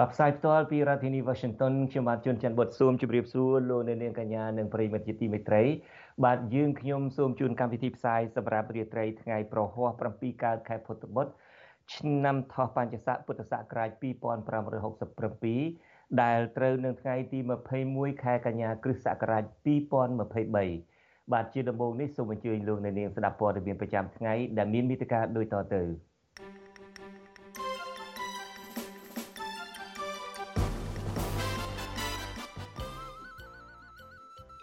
បាទផ្សាយផ្ទាល់ពីរដ្ឋធានី Washington ខ្ញុំបាទជួនច័ន្ទបុតស៊ូមជម្រាបសួរលោកអ្នកនាងកញ្ញានិងប្រិយមិត្តជាទីមេត្រី បាទយើងខ្ញុំសូមជូនកម្មវិធីផ្សាយសម្រាប់រាត្រីថ្ងៃប្រហោះ7កើតខែពុទ្ធបុត្រឆ្នាំថោះបัญចស័កពុទ្ធសករាជ2567ដែលត្រូវនៅថ្ងៃទី21ខែកញ្ញាគ្រិស្តសករាជ2023បាទជាដំបូងនេះសូមអញ្ជើញលោកអ្នកនាងស្ដាប់ព័ត៌មានប្រចាំថ្ងៃដែលមានមេត្តាដូចតទៅ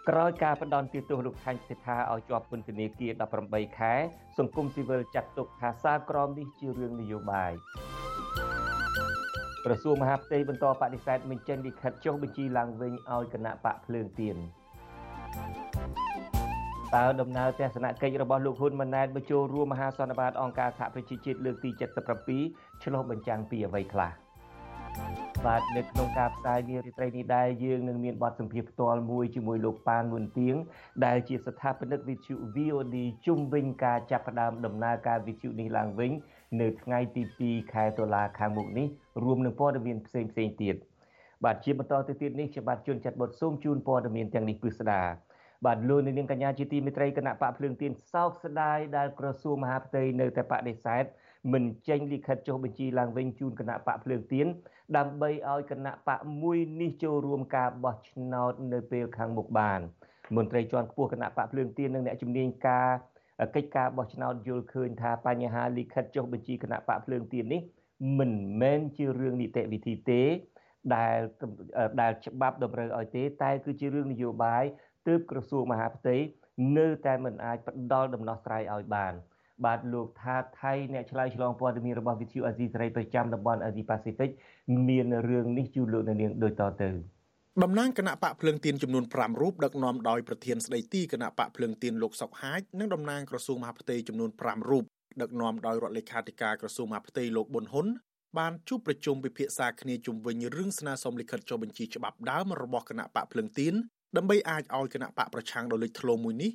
ក្រោយការផ្ដន់ទោសលោកថៃសិដ្ឋាឲ្យជាប់ពន្ធនាគារ18ខែ សង្គមស៊ីវិលចាត់ទុកថាសារក្រមនេះជារឿងនយោបាយក្រសួងមហាផ្ទៃបន្តបដិសេធមិនចេញលិខិតចុះបញ្ជីឡើងវិញឲ្យគណៈបកភ្លើងទៀនតើដំណើរទស្សនកិច្ចរបស់លោកហ៊ុនម៉ាណែតបញ្ចូលរួមមហាសន្និបាតអង្គការសហប្រជាជាតិលើកទី77ឆ្លុះបញ្ចាំងពីអ្វីខ្លះ។ បាទនៅក្នុងការផ្សាយនារីត្រីនេះដែរយើងនឹងមានបទសម្ភាសន៍ផ្ទាល់មួយជាមួយលោកប៉ាងមុនទៀងដែលជាស្ថាបនិកវិទ្យុ VOD ជុំវិញការចាប់ផ្ដើមដំណើរការវិទ្យុនេះឡើងវិញ នៅថ្ងៃទី2ខែតុលាខាងមុខនេះរួមនឹងព័ត៌មានផ្សេងផ្សេងទៀតបាទជាបន្តទៅទៀតនេះខ្ញុំបាទជួនចាត់បុតសូមជូនព័ត៌មានទាំងនេះពិស្ដាបាទលោកនាងកញ្ញាជាទីមេត្រីគណៈបកភ្លើងទៀនសោកស្ដាយដែលក្រសួងមហាផ្ទៃនៅតែបដិសេធ មិនចេញលិខិតចុះបញ្ជីឡើងវិញជូនគណៈបកភ្លើងទៀនដើម្បីឲ្យគណៈបកមួយនេះចូលរួមការបោះឆ្នោតនៅពេលខាងមុខបានមន្ត្រីជាន់ខ្ពស់គណៈបកភ្លើងទៀននិងអ្នកជំនាញការកិច្ចការបោះឆ្នោតយល់ឃើញថាបញ្ហាលិខិតចុះបញ្ជីគណៈបកភ្លើងទៀននេះមិនមែនជារឿងនីតិវិធីទេដែលដែលច្បាប់តម្រូវឲ្យទេ តែគឺជារឿងនយោបាយទើបក្រសួងមហាផ្ទៃនៅតែមិនអាចផ្ដល់ដំណោះស្រាយឲ្យបាន បាទលោកថាថៃអ្នកឆ្លើយឆ្លងព័ត៌មានរបស់វិទ្យុអាស៊ីសេរីប្រចាំតំបន់អាស៊ីប៉ាស៊ីហ្វិកមានរឿងនេះជូនលោកនាងដូចតទៅតំណាងគណៈបកភ្លើងទៀនចំនួន5រូបដឹកនាំដោយប្រធានស្ដីទីគណៈបកភ្លើងទៀនលោកសុកហាជនិងតំណាងក្រសួងមហាផ្ទៃចំនួន5រូបដឹកនាំដោយរដ្ឋលេខាធិការក្រសួងមហាផ្ទៃលោកប៊ុនហ៊ុនបានជួបប្រជុំពិភាក្សាគ្នាជុំវិញរឿងស្នើសុំលិខិតចុះបញ្ជីច្បាប់ដើមរបស់គណៈបកភ្លើងទៀនដើម្បីអាចឲ្យគណៈបកប្រឆាំងដ៏លេចធ្លោមួយនេះ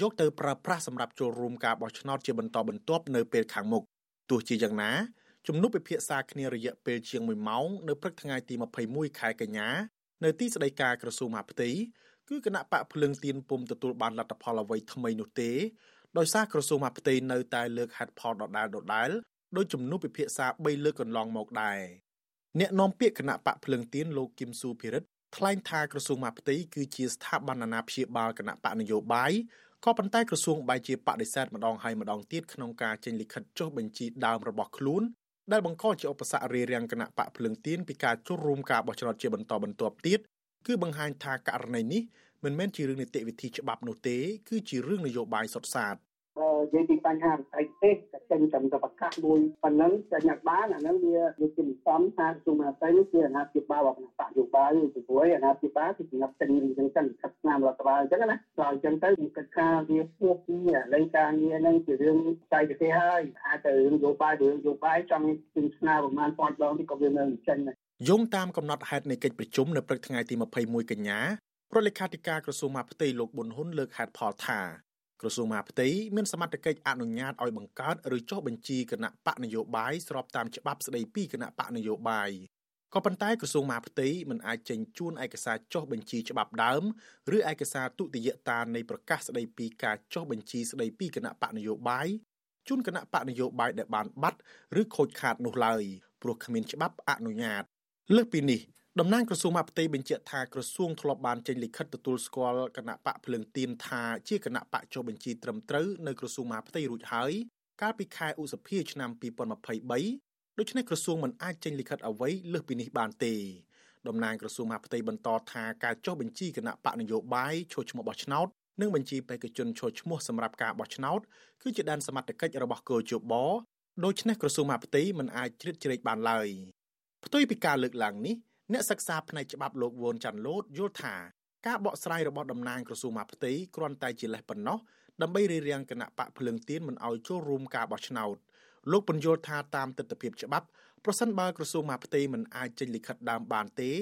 យកទៅប្រើប្រាស់សម្រាប់ចូលរួមការបោះឆ្នោតជាបន្តបន្ទាប់នៅពេលខាងមុខទោះជាយ៉ាងណាជំនុំពិភាក្សាគ្នារយៈពេលជាង1ម៉ោងនៅព្រឹកថ្ងៃទី21ខែកញ្ញានៅទីស្តីការក្រសួងមហាផ្ទៃគឺគណៈបកភ្លឹងទៀនពុំទទួលបានលទ្ធផលអ្វីថ្មីនោះទេដោយសារក្រសួងមហាផ្ទៃនៅតែលើកហេតុផលដដែលដដែលដោយជំនុំពិភាក្សា3លើកកន្លងមកដែរអ្នកនាំពាក្យគណៈបកភ្លឹងទៀនលោកគឹមស៊ូភិរិទ្ធថ្លែងថាក្រសួងមហាផ្ទៃគឺជាស្ថាប័នអាណាព្យាបាលគណៈបកនយោបាយ ក៏ប៉ុន្តែក្រសួងបែរជាបដិសេធម្ដងហើយម្ដងទៀតក្នុងការចេញលិខិតចុះបញ្ជីដើមរបស់ខ្លួនដែលបង្កជាឧបសគ្គរារាំងគណៈបកភ្លឹងទៀនពីការចូលរួមការបោះឆ្នោតជាបន្តបន្ទាប់ទៀតគឺបង្ហាញថាករណីនេះមិនមែនជារឿងនីតិវិធីច្បាប់នោះទេ គឺជារឿងនយោបាយសុទ្ធសាធ និយាយពីបញ្ហាបច្ចេកទេស តែចេញត្រឹមតែប្រកាសមួយប៉ុណ្ណឹងចេញអត់បានអាហ្នឹងវាវាជាមិនសមថាក្រសួងមហាផ្ទៃនេះជាអាណាព្យាបាលរបស់គណៈបកយោបាយពីព្រោះអាណាព្យាបាលគឺសម្រាប់ចេញអញ្ចឹងចឹងខិតស្នាមរដ្ឋបាលអញ្ចឹងណាដល់អញ្ចឹងទៅគិតថាវាពោះពីលេខការងារហ្នឹងជារឿងបច្ចេកទេសហើយអាចទៅរឿងយោបាយរឿងយោបាយចង់ជិះស្នាប្រហែលពាន់ដងនេះក៏វានៅចេញដែរយោងតាមកំណត់ហេតុនៃកិច្ចប្រជុំនៅព្រឹកថ្ងៃទី21កញ្ញារដ្ឋលេខាធិការក្រសួងមហាផ្ទៃលោកប៊ុនហ៊ុនលើកហេតុផលថា ក្រសួងមហាផ្ទៃមានសមត្ថកិច្ចអនុញ្ញាតឲ្យបង្កើតឬចុះបញ្ជីគណៈបកនយោបាយស្របតាមច្បាប់ស្តីពីគណៈបកនយោបាយក៏ប៉ុន្តែក្រសួងមហាផ្ទៃមិនអាចចេញជូនឯកសារចុះបញ្ជីច្បាប់ដើមឬឯកសារទុតិយតានៃប្រកាសស្តីពីការចុះបញ្ជីស្តីពីគណៈបកនយោបាយជូនគណៈបកនយោបាយដែលបានបាត់ឬខូចខាតនោះឡើយព្រោះគ្មានច្បាប់អនុញ្ញាតលើសពីនេះ តំណាងក្រសួងមហាផ្ទៃបញ្ជាក់ថាក្រសួងធ្លាប់បានចេញលិខិតទទួលស្គាល់គណៈបកភ្លើងទៀនថាជាគណៈបកចុះបញ្ជីត្រឹមត្រូវនៅក្រសួងមហាផ្ទៃរួចហើយកាលពីខែឧសភាឆ្នាំ2023ដូច្នេះក្រសួងមិនអាចចេញលិខិតអ្វីលើសពីនេះបានទេតំណាងក្រសួងមហាផ្ទៃបន្តថាការចុះបញ្ជីគណៈបកនយោបាយឈរឈ្មោះបោះឆ្នោតនិងបញ្ជីបេក្ខជនឈរឈ្មោះសម្រាប់ការបោះឆ្នោតគឺជាដែនសមត្ថកិច្ចរបស់គោជបដូច្នេះក្រសួងមហាផ្ទៃមិនអាចជ្រៀតជ្រែកបានឡើយផ្ទុយពីការលើកឡើងនេះ អ្នកសិក្សាផ្នែកច្បាប់លោកវ៉ុនចាន់លូតយល់ថាការបកស្រាយរបស់តំណាងក្រសួងមហាផ្ទៃគ្រាន់តែជាលេសប៉ុណ្ណោះដើម្បីរារាំងគណៈបកភ្លើងទៀនមិនឲ្យចូលរួមការបោះឆ្នោតលោកបញ្យល់ថាតាមទស្សនវិជ្ជាច្បាប់ប្រសិនបើក្រសួងមហាផ្ទៃមិនអាចចេញលិខិតដើមបានទេ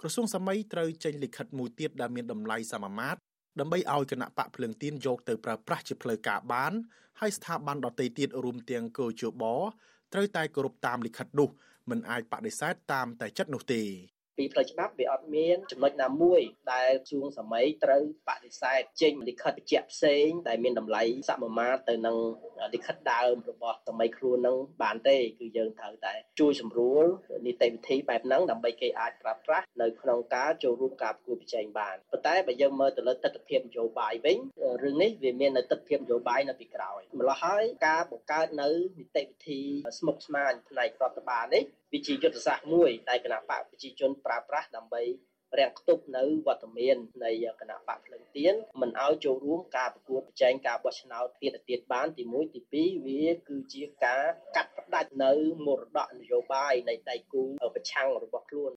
ក្រសួងសម័យត្រូវចេញលិខិតមួយទៀតដែលមានតម្លៃសមាមាត្រដើម្បីឲ្យគណៈបកភ្លើងទៀនយកទៅប្រើប្រាស់ជាផ្លូវការបានហើយស្ថាប័នដទៃទៀតរួមទាំងកោជបត្រូវតែគោរពតាមលិខិតនោះ មិនអាចបដិសេធតាមតែចិត្តនោះទេ ពីផ្លូវច្បាប់វាអត់មានចំណុចណាមួយដែលជួងសម័យត្រូវបដិសេធចេញលិខិតបញ្ជាក់ផ្សេងដែលមានតម្លៃសមមាត្រទៅនឹងលិខិតដើមរបស់សម័យខ្លួននឹងបានទេគឺយើងត្រូវតែជួយសម្រួលនីតិវិធីបែបហ្នឹងដើម្បីគេអាចប្រើប្រាស់នៅក្នុងការចូលរួមការប្រគួតប្រជែងបានប៉ុន្តែបើយើងមើលទៅលើទស្សនវិជ្ជានយោបាយវិញរឿងនេះវាមាននៅទស្សនវិជ្ជានយោបាយនៅពីក្រោយម្ល៉េះហើយការបង្កើតនៅនីតិវិធីស្មុគស្មាញផ្នែករដ្ឋបាលនេះ វាជាយុទ្ធសាស្ត្រមួយដែលគណៈបកប្រជាជនប្រើប្រាស់ដើម្បីរាំងខ្ទប់នៅវត្តមាននៃគណៈបកភ្លឹងទៀនមិនឲ្យចូលរួមការប្រកួតប្រជែងការបោះឆ្នោតទៀតទៀតបានទី1ទី2វាគឺជាការកាត់ផ្ដាច់នៅមរតកនយោបាយនៃដៃគូប្រឆាំងរបស់ខ្លួន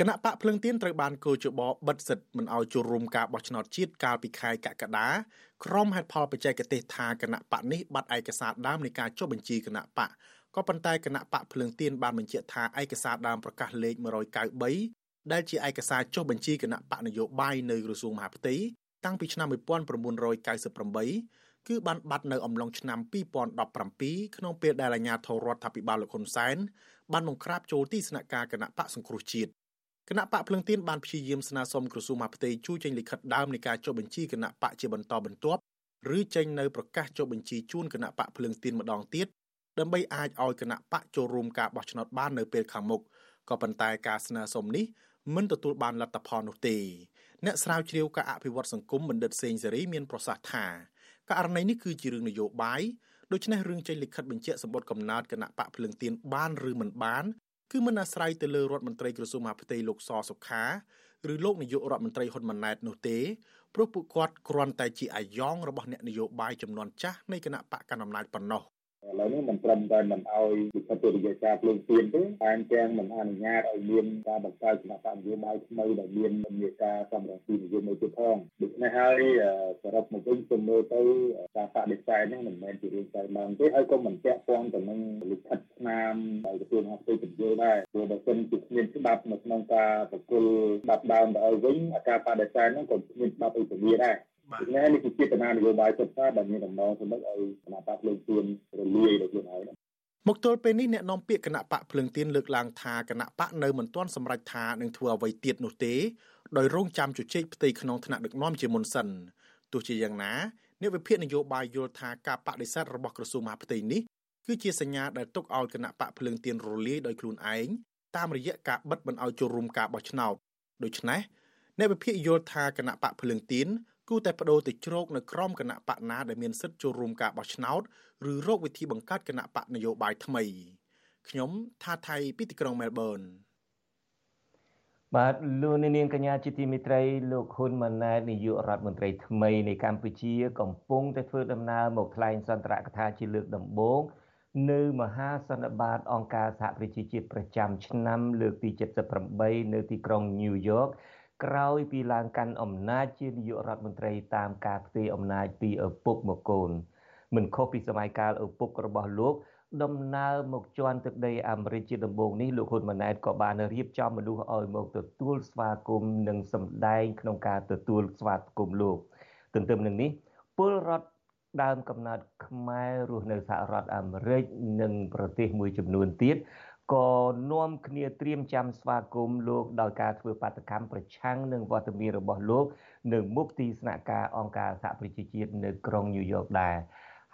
គណៈបកភ្លឹងទៀនត្រូវបានកោជបបិទសិទ្ធិមិនឲ្យចូលរួមការបោះឆ្នោតជាតិកាលពីខែកក្កដាក្រុមហេតុផលបច្ចេកទេសថាគណៈបកនេះបាត់ឯកសារដើមនៃការចុះបញ្ជីគណៈបក ក៏ប៉ុន្តែគណៈបកភ្លើងទៀនបានបញ្ជាក់ថាឯកសារដើមប្រកាសលេខ193ដែលជាឯកសារចុះបញ្ជីគណៈបកនយោបាយនៅក្រសួងមហាផ្ទៃតាំងពីឆ្នាំ1998គឺបានបាត់នៅអំឡុងឆ្នាំ2017ក្នុងពេលដែលអាជ្ញាធររដ្ឋាភិបាលលោកហ៊ុនសែនបានបង្ក្រាបចូលទីស្នាក់ការគណៈបកសង្គ្រោះជាតិគណៈបកភ្លឹងទៀនបានព្យាយាមស្នើសុំក្រសួងមហាផ្ទៃជួយចេញលិខិតដើមនៃការចុះបញ្ជីគណៈបកជាបន្តបន្ទាប់ឬចេញនៅប្រកាសចុះបញ្ជីជូនគណៈបកភ្លឹងទៀនម្ដងទៀត ដើម្បីអាចឲ្យគណៈបកចូលរួមការបោះឆ្នោតបាននៅពេលខាងមុខក៏ប៉ុន្តែការស្នើសុំនេះមិនទទួលបានលទ្ធផលនោះទេអ្នកស្រាវជ្រាវការអភិវឌ្ឍសង្គមបណ្ឌិតសេងសេរីមានប្រសាសន៍ថាករណីនេះគឺជារឿងនយោបាយដូច្នេះរឿងចេញលិខិតបញ្ជាក់សម្បត្តិកំណើតគណៈបកភ្លឹងទៀនបានឬមិនបានគឺមិនអាស្រ័យទៅលើរដ្ឋមន្ត្រីក្រសួងមហាផ្ទៃលោកសសុខាឬលោកនាយករដ្ឋមន្ត្រីហ៊ុនម៉ាណែតនោះទេព្រោះពួកគាត់គ្រាន់តែជាអាយ៉ងរបស់អ្នកនយោបាយចំនួនចាស់នៃគណៈបកកណ្ដាលអំណាចប៉ុណ្ណោះ ឥឡូវនេះមិនត្រឹមតែមិនអោយវិបត្តិរយៈការភ្លើងទៀនទេតែទាំងមិនអនុញ្ញាតឲ្យមានការបង្កើតគណៈបកនយោបាយថ្មីដែលមាននីតិការសម្រាប់ទីនិយមមួយទៀតផងដូច្នេះហើយសរុបមកវិញទៅមើលទៅការបដិសេធនេះមិនមែនជារឿងតែឡើងទេហើយក៏មិនពាក់ព័ន្ធទៅនឹងលិខិតស្នាមដែលទទួលហត្ថលេខាបញ្យល់ដែរព្រោះបើសិនជាគ្មានច្បាប់នៅក្នុងការប្រគល់ច្បាប់ដើមទៅឲ្យវិញការបដិសេធហ្នឹងក៏គ្មានច្បាប់អីពលាដែរ ដូច្នេះនេះជាចេតនានយោបាយសុទ្ធសាធដែលមានដំណងសម្រាប់ឲ្យគណៈបកភ្លើងទៀនរលាយដោយខ្លួនឯងមកទល់ពេលនេះអ្នកនាំពាក្យគណៈបកភ្លើងទៀនលើកឡើងថាគណៈបកនៅមិនទាន់សម្រេចថានឹងធ្វើអ្វីទៀតនោះទេដោយរងចាំជជែកផ្ទៃក្នុងថ្នាក់ដឹកនាំជាមុនសិនទោះជាយ៉ាងណាអ្នកវិភាគនយោបាយយល់ថាការបដិសេធរបស់ក្រសួងមហាផ្ទៃនេះគឺជាសញ្ញាដែលទុកឲ្យគណៈបកភ្លើងទៀនរលាយដោយខ្លួនឯងតាមរយៈការបិទមិនឲ្យចូលរួមការបោះឆ្នោតដូច្នេះអ្នកវិភាគយល់ថាគណៈបកភ្លើងទៀន គួរតែបដូរទៅជ្រោកនៅក្រមគណៈបកណាដែលមានសិទ្ធិចូលរួមការបោះឆ្នោតឬរកវិធីបង្កើតគណៈបកនយោបាយថ្មីខ្ញុំថាថៃពីទីក្រុងមែលប៊នបាទលោកនាងកញ្ញាជាទីមេត្រីលោកហ៊ុនម៉ាណែតនាយករដ្ឋមន្ត្រីថ្មីនៃកម្ពុជា កំពុងតែធ្វើដំណើរមកថ្លែងសន្ទរកថាជាលើកដំបូងនៅមហាសន្និបាតអង្គការសហប្រជាជាតិប្រចាំឆ្នាំលើកទី78នៅទីក្រុងញូវយ៉ក ក្រោយពីឡើងកាន់អំណាចជានាយករដ្ឋមន្ត្រីតាមការផ្ទេរអំណាចពីឪពុកមកកូនមិនខុសពីសម័យកាលឪពុករបស់លោកដំណើរមកជន់ទឹកដីអាមេរិកជាដំបូងនេះលោកហ៊ុនម៉ាណែតក៏បានរៀបចំមនុស្សឲ្យមកទទួលស្វាគមន៍និងសម្ដែងក្នុងការទទួលស្វាគមន៍លោកទន្ទឹមនឹងនេះពលរដ្ឋដើមកំណើតខ្មែររស់នៅសហរដ្ឋអាមេរិកនិងប្រទេសមួយចំនួនទៀត ក៏នាំគ្នាត្រៀមចាំស្វាគមន៍លោកដោយការធ្វើបាតកម្មប្រឆាំងនឹងវត្តមានរបស់លោក នៅមុខទីស្នាក់ការអង្គការសហប្រជាជាតិនៅក្រុងញូវយ៉កដែរ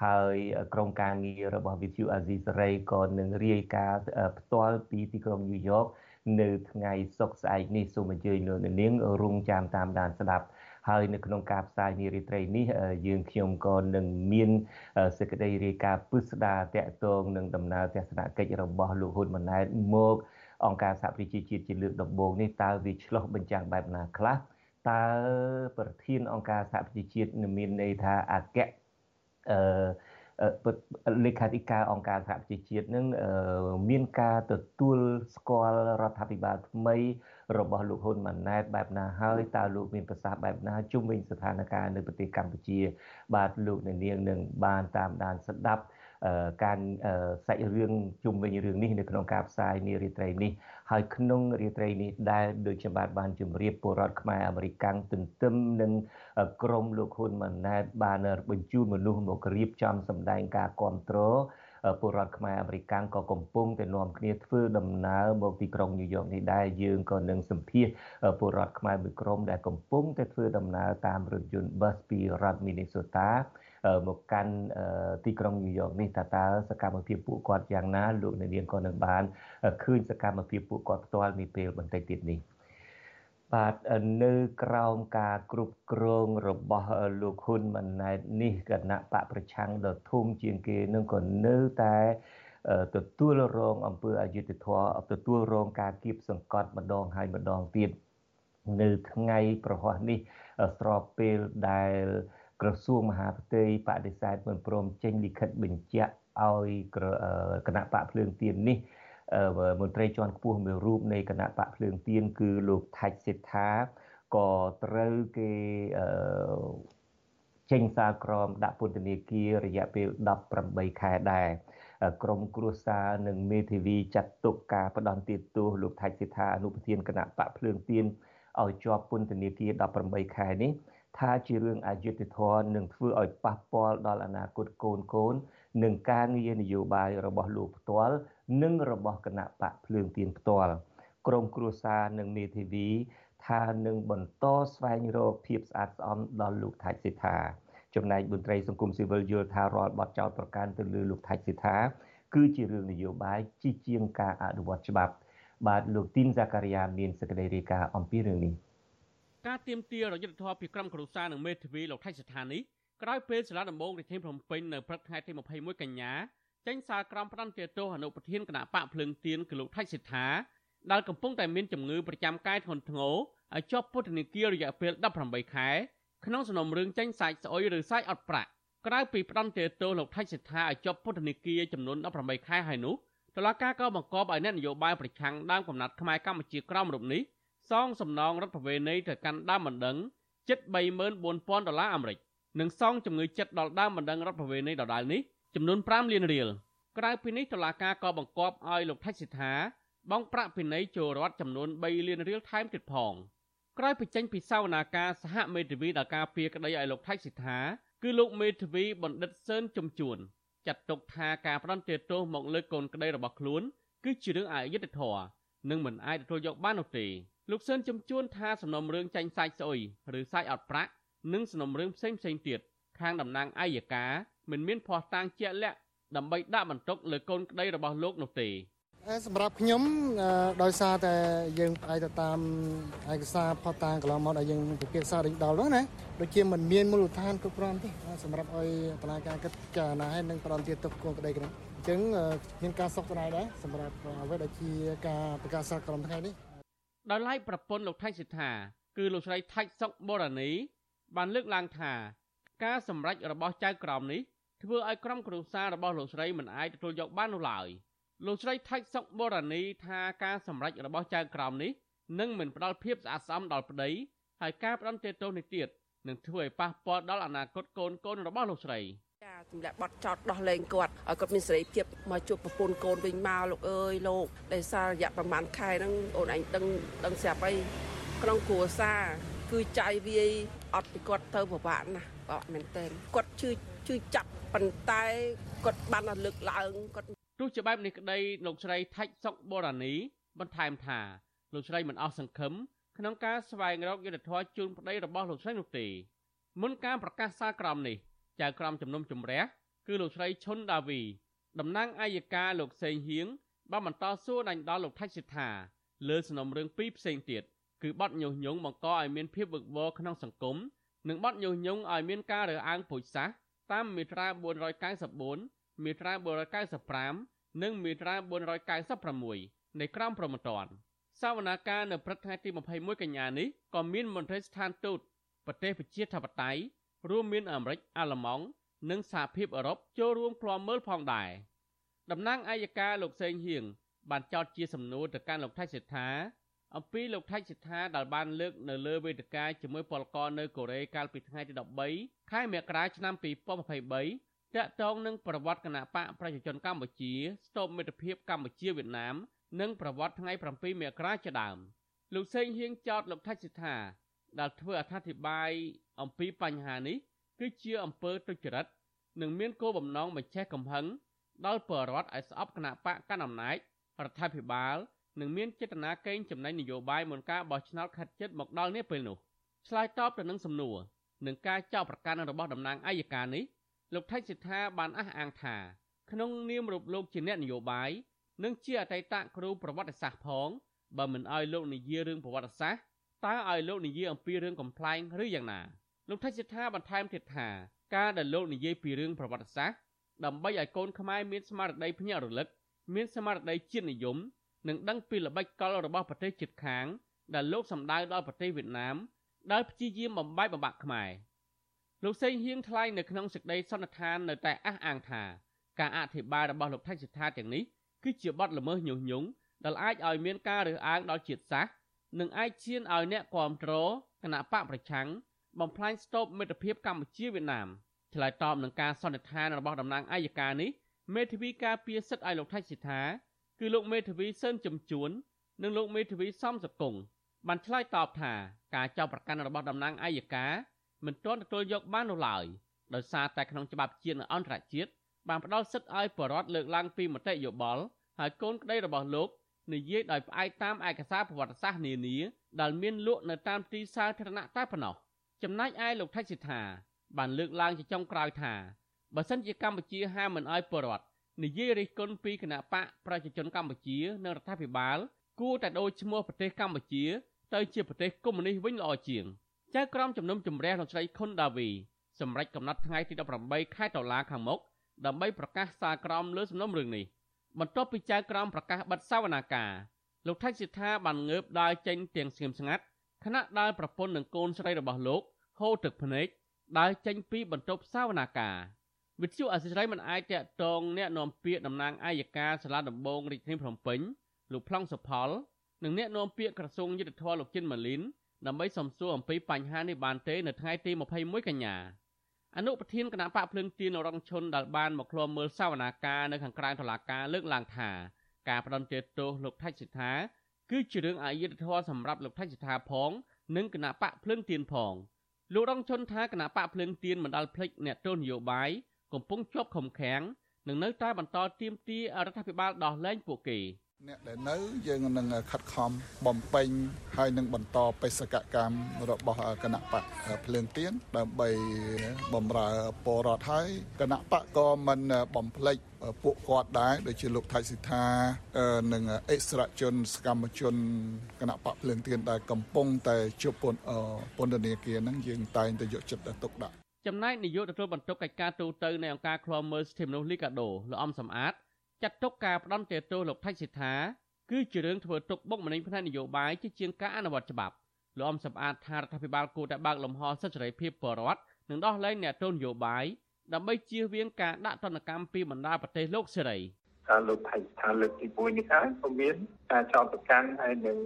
ហើយក្រុមការងាររបស់វិទ្យុអាស៊ីសេរីក៏នឹងរាយការណ៍ផ្ទាល់ពីទីក្រុងញូវយ៉កនៅថ្ងៃសុក្រស្អែកនេះសូមអញ្ជើញលោកនាងរងចាំតាមដានស្ដាប់ ហើយនៅក្នុងការផ្សាយនារីត្រីនេះយើងខ្ញុំក៏នឹងមានសេចក្តីរាយការណ៍ពិស្ដារតកតងនឹងដំណើរទស្សនកិច្ចរបស់លោកហ៊ុនម៉ាណែតមកអង្គការសហប្រជាជាតិជាលើកដំបូងនេះតើវាឆ្លោះបញ្ចាំងបែបណាខ្លះតើប្រធានអង្គការសហប្រជាជាតិមានន័យថាអគ្គអឺលេខាធិការអង្គការសហប្រជាជាតិនឹងមានការទទួលស្គាល់រដ្ឋាភិបាលថ្មី របស់លោកហ៊ុនម៉ាណែតបែបណាហើយតើលោកមានប្រសាសន៍បែបណាជុំវិញស្ថានភាពនៅប្រទេសកម្ពុជា បាទលោកនាងនឹងបានតាមដានស្ដាប់ការសាច់រឿងជុំវិញរឿងនេះនៅក្នុងការផ្សាយនារីត្រីនេះហើយក្នុងរាត្រីនេះដែលដូចជាបាទបានជម្រាបពលរដ្ឋខ្មែរអាមេរិកកាំងទន្ទឹមនឹងក្រមលោកហ៊ុនម៉ាណែតបានបញ្ជូនមនុស្សមករៀបចំសម្ដែងការគ្រប់គ្រង ពលរដ្ឋខ្មែរអាមេរិកកាំងក៏កំពុងតែនាំគ្នាធ្វើដំណើរមកទីក្រុងញូវយ៉កនេះដែរយើងក៏នឹងសម្ភាសពលរដ្ឋខ្មែរមួយក្រុមដែលកំពុងតែធ្វើដំណើរតាមរថយន្តប៊ាសពីរដ្ឋមីនីសូតាមកកាន់ទីក្រុងញូវយ៉កនេះតើតើសកម្មភាពពួកគាត់យ៉ាងណាលោកអ្នកនាងក៏នឹងបានឃើញសកម្មភាពពួកគាត់ផ្ទាល់នាពេលបន្តិចទៀតនេះ បាទនៅក្រោមការគ្រប់គ្រងរបស់លោកហ៊ុនម៉ាណែតនេះគណៈបកប្រឆាំងដ៏ធំជាងគេនឹងក៏នៅតែទទួលរងអំពើអយុត្តិធម៌ទទួលរងការគៀបសង្កត់ម្ដងហើយម្ដងទៀតនៅថ្ងៃប្រហ័សនេះស្របពេលដែលក្រសួងមហាផ្ទៃបដិសេធមិនព្រមចេញលិខិតបញ្ជាក់ឲ្យគណៈបកភ្លើងទៀននេះ មន្ត្រីជាន់ខ្ពស់មួយរូបនៃគណៈបកភ្លើងទៀនគឺលោកថាច់សិដ្ឋាក៏ត្រូវគេចេញសារក្រមដាក់ពន្ធនាគាររយៈពេល18ខែដែរក្រមគ្រួសារនិងមេធាវីចាត់ទុកការផ្ដន់ទោសលោកថាច់សិដ្ឋាអនុប្រធានគណៈបកភ្លើងទៀនឲ្យជាប់ពន្ធនាគារ18ខែនេះថាជារឿងអយុត្តិធម៌និងធ្វើឲ្យប៉ះពាល់ដល់អនាគតកូនកូន និងការងារនយោបាយរបស់លោកផ្ទាល់និងរបស់គណៈបកភ្លើងទៀនផ្ទាល់ក្រមគ្រួសារនិងមេធាវីថានឹងបន្តស្វែងរកភាពស្អាតស្អំដល់លោកថាច់សិដ្ឋាចំណែកមន្ត្រីសង្គមស៊ីវិលយល់ថារាល់បទចោទប្រកាន់ទៅលើលោកថាច់សិដ្ឋាគឺជារឿងនយោបាយជាជាងការអនុវត្តច្បាប់ បាទលោកទីនសាការីយ៉ាមានសេចក្តីរាយការណ៍អំពីរឿងនេះការទៀមទារយុទ្ធធម៌ពីក្រុមគ្រួសារនិងមេធាវីលោកថៃស្ថាននេះ ក្រោយពេលសាលាដំបងរាជធានីភ្នំពេញនៅព្រឹកថ្ងៃទី21កញ្ញាចេញសារក្រមផ្ដន្ទាទោសអនុប្រធានគណៈបកភ្លើងទៀនគឺលោកថៃសិដ្ឋាដែលកំពុងតែមានជំងឺប្រចាំកាយធ្ងន់ធ្ងរឲ្យជាប់ពន្ធនាគាររយៈពេល18ខែក្នុងសំណុំរឿងចេញសាច់ស្អុយឬសាច់អត់ប្រាក់ក្រៅពីផ្ដន្ទាទោសលោកថៃសិដ្ឋាឲ្យជាប់ពន្ធនាគារចំនួន18ខែហើយនោះតុលាការក៏បង្គាប់ឲ្យអ្នកនយោបាយប្រឆាំងដើមកំណត់ខ្មែរកម្ពុជាក្រមរូបនេះសងសំណងរដ្ឋប្រវេណីទៅកាន់ដើមបណ្ដឹងជិត34,000ដុល្លារអាមេរិក និងសងជំងឺចិត្តដល់ដើមបណ្ដឹងរដ្ឋប្រវេណីដដែលនេះចំនួន5លានរៀលក្រៅពីនេះតុលាការក៏បង្គាប់ឲ្យលោកថៃសិដ្ឋាបង់ប្រាក់ពិន័យចូលរដ្ឋចំនួន3លានរៀលថែមទៀតផងក្រោយពីចេញពីសវនាការសហមេធាវីដល់ការពៀក្តីឲ្យលោកថៃសិដ្ឋាគឺលោកមេធាវីបណ្ឌិតសឿនជំជួនចាត់ទុកថាការផ្ដន់ទោសមកលើកូនក្តីរបស់ខ្លួន គឺជារឿងអយុត្តិធម៌និងមិនអាចទទួលយកបាននោះទេលោកសឿនជំជួនថាសំណុំរឿងចាញ់សាច់ស្អុយឬសាច់អត់ប្រាក់ និងសំណុំរឿងផ្សេងផ្សេងទៀតខាងតំណាងអัยការមិនមានភ័ស្តុតាងជាក់លាក់ដើម្បីដាក់បន្ទុកលើកូនក្តីរបស់លោកនោះទេសម្រាប់ខ្ញុំដោយសារតែយើងផ្អែកទៅតាមឯកសារផុសតាងកន្លងមកដែលយើងពិភាក្សាដល់នោះណាដូចជាមិនមានមូលដ្ឋានគ្រប់គ្រាន់ទេសម្រាប់ឲ្យតឡាការគិតចារណាឲ្យនឹងផ្ដន់ទាទុកកូនក្តីគ្នាអញ្ចឹងមានការសោកស្ដាយដែរសម្រាប់អ្វីដែលជាការប្រកាសសារក្រុមថ្ងៃនេះដោយឡែកប្រពន្ធលោកថៃសិដ្ឋាគឺលោកស្រីថាច់សុកបូរ៉ានី បានលើកឡើងថាការសម្រេចរបស់ចៅក្រមនេះធ្វើឲ្យក្រុមគ្រួសាររបស់លោកស្រីមិនអាចទទួលយកបាននោះឡើយលោកស្រីថាច់សុកបូរ៉ានីថាការសម្រេចរបស់ចៅក្រមនេះនឹងមិនផ្ដល់ភាពស្អាតស្អំដល់ប្តីហើយការផ្ដន់ទោសនេះទៀតនឹងធ្វើឲ្យប៉ះពាល់ដល់អនាគតកូនកូនរបស់លោកស្រីចាសម្រាប់បត់ចោតដោះលែងគាត់ឲ្យគាត់មានសេរីភាពមកជួបប្រពន្ធកូនវិញមកលោកអើយលោកដែលសាររយៈប្រហែលខែហ្នឹងអូនឯងដឹងដឹងស្រាប់អីក្នុងគ្រួសារ គឺចាយវាយអត់ពីគាត់ទៅពិបាកណាស់បាទមែនតើគាត់ជឿជឿចាប់ប៉ុន្តែគាត់បានលើកឡើងគាត់ទោះជាបែបនេះក្តីលោកស្រីថាច់សុកបូរ៉ានីបន្ថែមថាលោកស្រីមិនអស់សង្ឃឹមក្នុងការស្វែងរកយុត្តិធម៌ជូនប្តីរបស់លោកស្រីនោះទេមុនការប្រកាសសារក្រមនេះចៅក្រមជំនុំជម្រះគឺលោកស្រីឈុនដាវីតំណាងអัยការលោកសេងហៀងបានបន្តសួរដាញ់ដល់លោកថៃសិដ្ឋាលើសំណុំរឿងពីរផ្សេងទៀត គឺបទញុះញង់បង្កឲ្យមានភាពវឹកវរក្នុងសង្គមនិងបទញុះញង់ឲ្យមានការរើសអើងពូជសាសន៍តាមមាត្រា494មាត្រា495និងមាត្រា496នៃក្រមព្រហ្មទណ្ឌសវនាការនៅព្រឹកថ្ងៃទី21កញ្ញានេះក៏មានមន្ត្រីស្ថានទូតប្រទេសប្រជាធិបតេយ្យរួមមានអាមេរិកអាល្លឺម៉ង់និងសហភាពអឺរ៉ុបចូលរួមឃ្លាំមើលផងដែរតំណាងអัยការលោកសេងហៀងបានចោទជាសំណួរទៅកាន់លោកថៃសិដ្ឋា អំពីលោកថៃសិដ្ឋាដែលបានលើកនៅលើវេទិកាជាមួយពលករនៅកូរ៉េកាលពីថ្ងៃទី13ខែមករាឆ្នាំ2023តាក់ទងនឹងប្រវត្តិគណៈបកប្រជាជនកម្ពុជាស្ទប់មិត្តភាពកម្ពុជាវៀតណាមនិងប្រវត្តិថ្ងៃ7មករាជាដើមលោកសេងហៀងចោទលោកថៃសិដ្ឋាដែលធ្វើអត្ថាធិប្បាយអំពីបញ្ហានេះគឺជាអំពើទុច្ចរិតនិងមានគោលបំណងបញ្ឆេះកំហឹងដល់ប្រជារដ្ឋឲ្យស្អប់គណៈបកកណ្ដាលអំណាចរដ្ឋាភិបាល និងមានចេតនាកេងចំណេញនយោបាយមុនការបោះឆ្នោតខិតជិតមកដល់នេះពេលនោះឆ្លើយតបទៅនឹងសំណួរនឹងការចោទប្រកាន់របស់តំណាងអัยការនេះលោកថៃសិដ្ឋាបានអះអាងថា ក្នុងនាមរូបលោកជាអ្នកនយោបាយនិងជាអតីតគ្រូប្រវត្តិសាស្ត្រផងបើមិនអោយលោកនិយាយរឿងប្រវត្តិសាស្ត្រតើឲ្យលោកនិយាយអំពីរឿងកំ pl ែងឬយ៉ាងណាលោកថៃសិដ្ឋាបន្ថែមទៀតថាការដែលលោកនិយាយពីរឿងប្រវត្តិសាស្ត្រដើម្បីឲ្យកូនខ្មែរមានស្មារតីភ្ញាក់រលឹកមានស្មារតីជាតិនិយម និងដឹងពីល្បិចកលរបស់ប្រទេសជិតខាង ដែលលោកសម្ដៅដល់ប្រទេសវៀតណាមដែលព្យាយាមបំបែកបំបាក់ខ្មែរលោកសេងហៀងថ្លែងនៅក្នុងសេចក្តីសន្និដ្ឋាននៅតែអះអាងថាការអធិប្បាយរបស់លោកថៃសិដ្ឋាទាំងនេះគឺជាបទល្មើសញុះញង់ដែលអាចឲ្យមានការរើសអើងដល់ជាតិសាសន៍និងអាចឈានឲ្យអ្នកគ្រប់គ្រងគណៈបកប្រឆាំងបំផ្លាញស្ទប់មិត្តភាពកម្ពុជាវៀតណាមឆ្លើយតបនឹងការសន្និដ្ឋានរបស់តំណាងអัยការនេះមេធាវីការពារសិទ្ធិឲ្យលោកថៃសិដ្ឋា គឺលោកមេធាវីសឿនចំជួន និងលោកមេធាវីសំសកុងបានឆ្លើយតបថាការចោទប្រកាន់របស់តំណាងអัยការមិនទាន់ទទួលយកបាននោះឡើយដោយសារតែក្នុងច្បាប់ជាតិនិងអន្តរជាតិបានផ្ដល់សិទ្ធិឲ្យបរដ្ឋលើកឡើងពីមតិយោបល់ហើយកូនក្តីរបស់លោកនិយាយដោយផ្អែកតាមឯកសារប្រវត្តិសាស្ត្រនានាដែលមានលក់នៅតាមទីសាធារណៈតែប៉ុណ្ណោះចំណែកឯលោកថៃសិដ្ឋាបានលើកឡើងជាចុងក្រោយថាបើសិនជាកម្ពុជាហាមមិនអោយបរដ្ឋ និយាយរិះគន់ពីគណៈបកប្រជាជនកម្ពុជានិងរដ្ឋាភិបាលគួរតែដូរឈ្មោះប្រទេសកម្ពុជា ទៅជាប្រទេសកុម្មុយនីសវិញល្អជាងចៅក្រមជំនុំជម្រះលោកស្រីខុនដាវីសម្រាប់កំណត់ថ្ងៃទី18ខែតុលាខាងមុខដើម្បីប្រកាសសារក្រមលើសំណុំរឿងនេះបន្ទាប់ពីចៅក្រមប្រកាសបិទសវនាការលោកថៃសិដ្ឋាបានងើបដើរចេញទាំងស្ងៀមស្ងាត់ខណៈដើរប្រពន្ធនឹងកូនស្រីរបស់លោកហូរទឹកភ្នែកដើរចេញពីបន្ទប់សវនាការ វិទ្យុអសិរ័យមិនអាចតាក់ទងអ្នកនាំពាក្យតំណាងអាយកាសាលាដំបងរាជធានីភ្នំពេញលោកប្លង់សុផលនិងអ្នកនាំពាក្យក្រសួងយុទ្ធភ័ពលោកចិនម៉ាលីនដើម្បីសំសួរអំពីបញ្ហានេះបានទេនៅថ្ងៃទី21កញ្ញាអនុប្រធានគណៈបកភ្លឹងទៀនរងឈុនដែលបានមកឃ្លាំមើលសវនាការនៅខាងក្រៅតុលាការលើកឡើងថាការផ្ដន្ទាទោសលោកថៃសិដ្ឋាគឺជារឿងអយុត្តិធម៌សម្រាប់លោកថៃសិដ្ឋាផងនិងគណៈបកភ្លឹងទៀនផងលោករងជនថាគណៈបកភ្លើងទៀនមិនដាល់ភ្លេចអ្នកទោសនយោបាយ កំពុងជាប់ខំខាំងនិងនៅតែបន្តទៀមទារដ្ឋាភិបាលដោះលែងពួកគេអ្នកដែលនៅយើងនឹងខិតខំបំពេញហើយនឹងបន្តបេសកកម្មរបស់គណៈបកភ្លើងទៀនដើម្បីបំរើពលរដ្ឋហើយគណៈបកក៏មិនបំភ្លេចពួកគាត់ដែរដូចជាលោកថៃសិដ្ឋានិងអិសរាជជនសកម្មជនគណៈបកភ្លើងទៀនដែលកំពុងតែជួបពន្ធពន្ធនាគារហ្នឹងយើងតែងតែយកចិត្តទុកដាក់ ចំណែកនាយកទទួលបន្ទុកកិច្ចការទូតនៃអង្គការឃ្លាំមើលសិទ្ធិមនុស្សលីកាដូលោកអំសំអាតចាត់ទុកការផ្ដន់ទោសលោកថៃសិដ្ឋាគឺជារឿងធ្វើទុកបុកម្នេញផ្នែកនយោបាយជាជាងការអនុវត្តច្បាប់លោកអំសម្អាតថារដ្ឋាភិបាលគួរតែបើកលំហសិទ្ធិសេរីភាពបរិវត្តនិងដោះលែងអ្នកទោសនយោបាយដើម្បីជៀសវាងការដាក់ទណ្ឌកម្មពីបណ្ដាប្រទេសលោកសេរីការលោកថៃស្ថានលើកទី1នេះហើយក៏មានការចោទប្រកាន់ហើយនឹង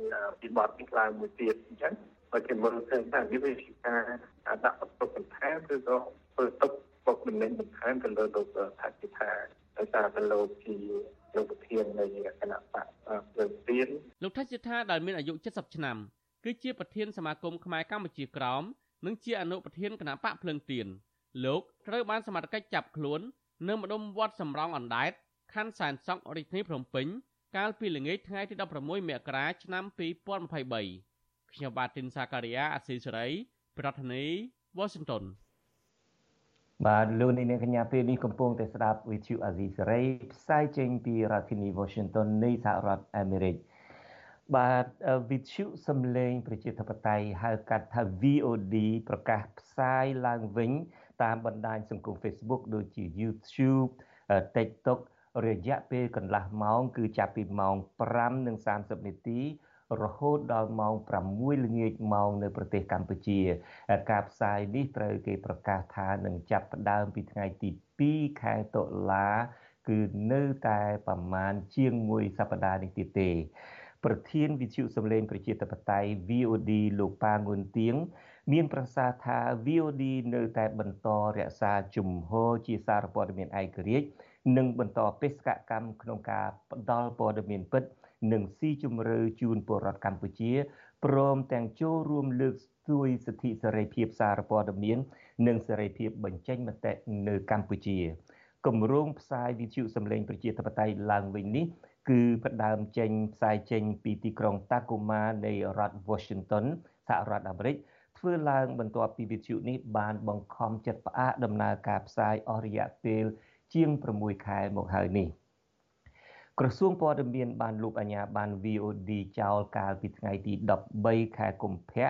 ពីបទនេះឡើងមួយទៀតអញ្ចឹង បើគេមើលឃើញថាវាជាការដាក់បន្ទុកបន្ថែមឬក៏ធ្វើទុកបុកម្នេញបន្ថែមទៅលើលោកថៃស្ថានដោយសារតែលោកជាលោកប្រធាននៃគណៈបកព្រឹងទៀនលោកថៃសិដ្ឋាដែលមានអាយុ70ឆ្នាំគឺជាប្រធានសមាគមខ្មែរកម្ពុជាក្រោមនិងជាអនុប្រធានគណៈបកភ្លឹងទៀនលោកត្រូវបានសមត្ថកិច្ចចាប់ខ្លួននៅម្ដុំវត្តសំរងអណ្ដែតខណ្ឌសែនសុខរាជធានីភ្នំពេញកាលពីល្ងាចថ្ងៃទី16មករាឆ្នាំ2023 ខ្ញុំបាទទីនសាការីយ៉ាអាស៊ីសេរីប្រធានាធិបតី Washington បាទលោកនាងកញ្ញាពេលនេះកំពុងតែស្ដាប់វិទ្យុអាស៊ីសេរីផ្សាយចេញពីរដ្ឋធានី Washington នៃសហរដ្ឋអាមេរិកបាទវិទ្យុសំឡេង ប្រជាធិបតេយ្យហៅកាត់ថា VOD ប្រកាសផ្សាយឡើងវិញ តាមបណ្ដាញសង្គម Facebook ដូចជា YouTube TikTok រយៈពេលកន្លះម៉ោង គឺចាប់ពីម៉ោង5:30នាទី រហូតដល់ម៉ោង6ល្ងាចម៉ោងនៅប្រទេសកម្ពុជា ការផ្សាយនេះត្រូវគេប្រកាសថានឹងចាប់ផ្ដើមពីថ្ងៃទី2ខែតុលាគឺនៅតែប្រមាណជាង1សប្តាហ៍នេះទៀតទេ ប្រធានវិទ្យុសម្លេងប្រជាធិបតេយ្យ VOD លោកប៉ាងួនទៀងមានប្រសាសន៍ថា VOD នៅតែបន្តរក្សាជំហរជាសារព័ត៌មានឯករាជ្យនិងបន្តបេសកកម្មក្នុងការផ្តល់ព័ត៌មានពិត និងស៊ីជម្រៅជូនពលរដ្ឋកម្ពុជាព្រមទាំងចូលរួមលើកស្ទួយសិទ្ធិសេរីភាពសារព័ត៌មាន និងសេរីភាពបញ្ចេញមតិនៅកម្ពុជាគម្រោងផ្សាយវិទ្យុសម្លេងប្រជាធិបតេយ្យឡើងវិញនេះគឺផ្ដើមចេញផ្សាយចេញពីទីក្រុង Tacoma នៃរដ្ឋ Washington សហរដ្ឋអាមេរិកធ្វើឡើងបន្ទាប់ពីវិទ្យុនេះបានបង្ខំចិត្តផ្អាកដំណើរការផ្សាយអស់រយៈពេលជាង6ខែមកហើយនេះ ក្រសួងព័ត៌មានបានលុបអាជ្ញាប័ណ្ណ VOD ចោលកាលពីថ្ងៃទី13ខែកុម្ភៈ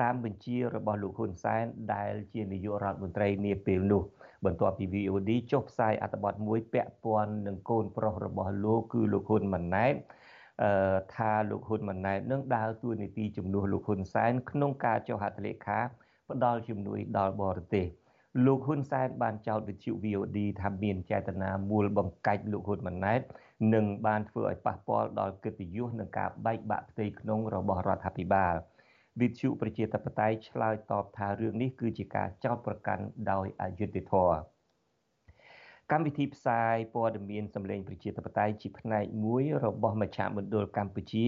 តាមបញ្ជារបស់លោកហ៊ុនសែនដែលជានាយករដ្ឋមន្ត្រីនាពេលនោះបន្ទាប់ពី VOD ចុះផ្សាយអត្ថបទមួយពាក់ព័ន្ធនឹងកូនប្រុសរបស់លោកគឺលោកហ៊ុនម៉ាណែតអឺថាលោកហ៊ុនម៉ាណែតនឹងដើរតួនាទីជំនួសលោកហ៊ុនសែនក្នុងការចុះហត្ថលេខាផ្ដល់ជំនួយដល់បរទេសលោកហ៊ុនសែនបានចោទវិទ្យុ VOD ថាមានចេតនាមូលបង្កាច់លោកហ៊ុនម៉ាណែត និងបានធ្វើឲ្យប៉ះពាល់ដល់កិត្តិយសនិងការបែកបាក់ផ្ទៃក្នុងរបស់រដ្ឋាភិបាលវិទ្យុប្រជាធិបតេយ្យឆ្លើយតបថារឿងនេះគឺជាការចោទប្រកាន់ដោយអយុត្តិធម៌កម្មវិធីផ្សាយព័ត៌មានសម្លេងប្រជាធិបតេយ្យជាផ្នែកមួយរបស់មជ្ឈមណ្ឌលកម្ពុជា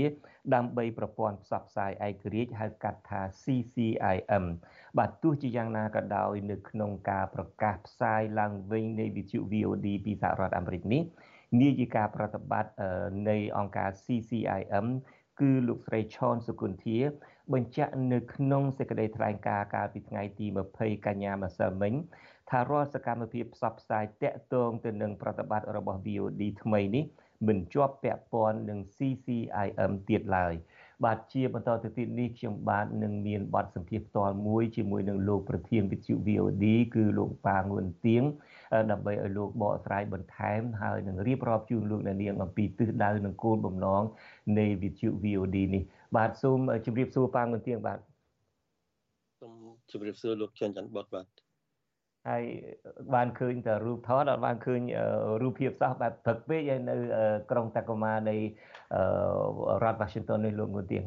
ដើម្បីប្រព័ន្ធផ្សព្វផ្សាយឯករាជ្យហៅកាត់ថា CCIM បាទទោះជាយ៉ាងណាក៏ដោយនៅក្នុងការប្រកាសផ្សាយឡើងវិញនៃវិទ្យុ VOD ពីសហរដ្ឋអាមេរិកនេះ នាយិកាប្រតិបត្តិនៃអង្គការ CCIM គឺលោកស្រីឆនសុគន្ធា បញ្ជាក់នៅក្នុងសេចក្តីថ្លែងការណ៍កាលពីថ្ងៃទី20កញ្ញាម្សិលមិញថារាល់សកម្មភាពផ្សព្វផ្សាយតាក់ទងទៅនឹងប្រតិបត្តិរបស់ VOD ថ្មីនេះមិនជាប់ពាក់ព័ន្ធនឹង CCIM ទៀតឡើយ បាទជាបន្តទៅទៀតនេះខ្ញុំបាទនឹងមានបទសម្ភាសន៍ផ្ទាល់មួយជាមួយនឹងលោកប្រធានវិទ្យុ VOD គឺលោកប៉ាងួនទៀងដើម្បីឲ្យលោកបកស្រាយបន្ថែមហើយនឹងរៀបរាប់ជូនលោកអ្នកនាងអំពីទិសដៅនិងគោលបំណងនៃវិទ្យុ VOD នេះបាទសូមជម្រាបសួរប៉ាងួនទៀងបាទសូមជម្រាបសួរលោកចិនច័ន្ទបុតបាទ ហើយបានឃើញតែរូបថតអត់បានឃើញរូបភាពសោះបែបព្រឹកពេកហើយនៅក្រុងតាកូម៉ានៃរដ្ឋ Washington នេះលោកងួនទៀង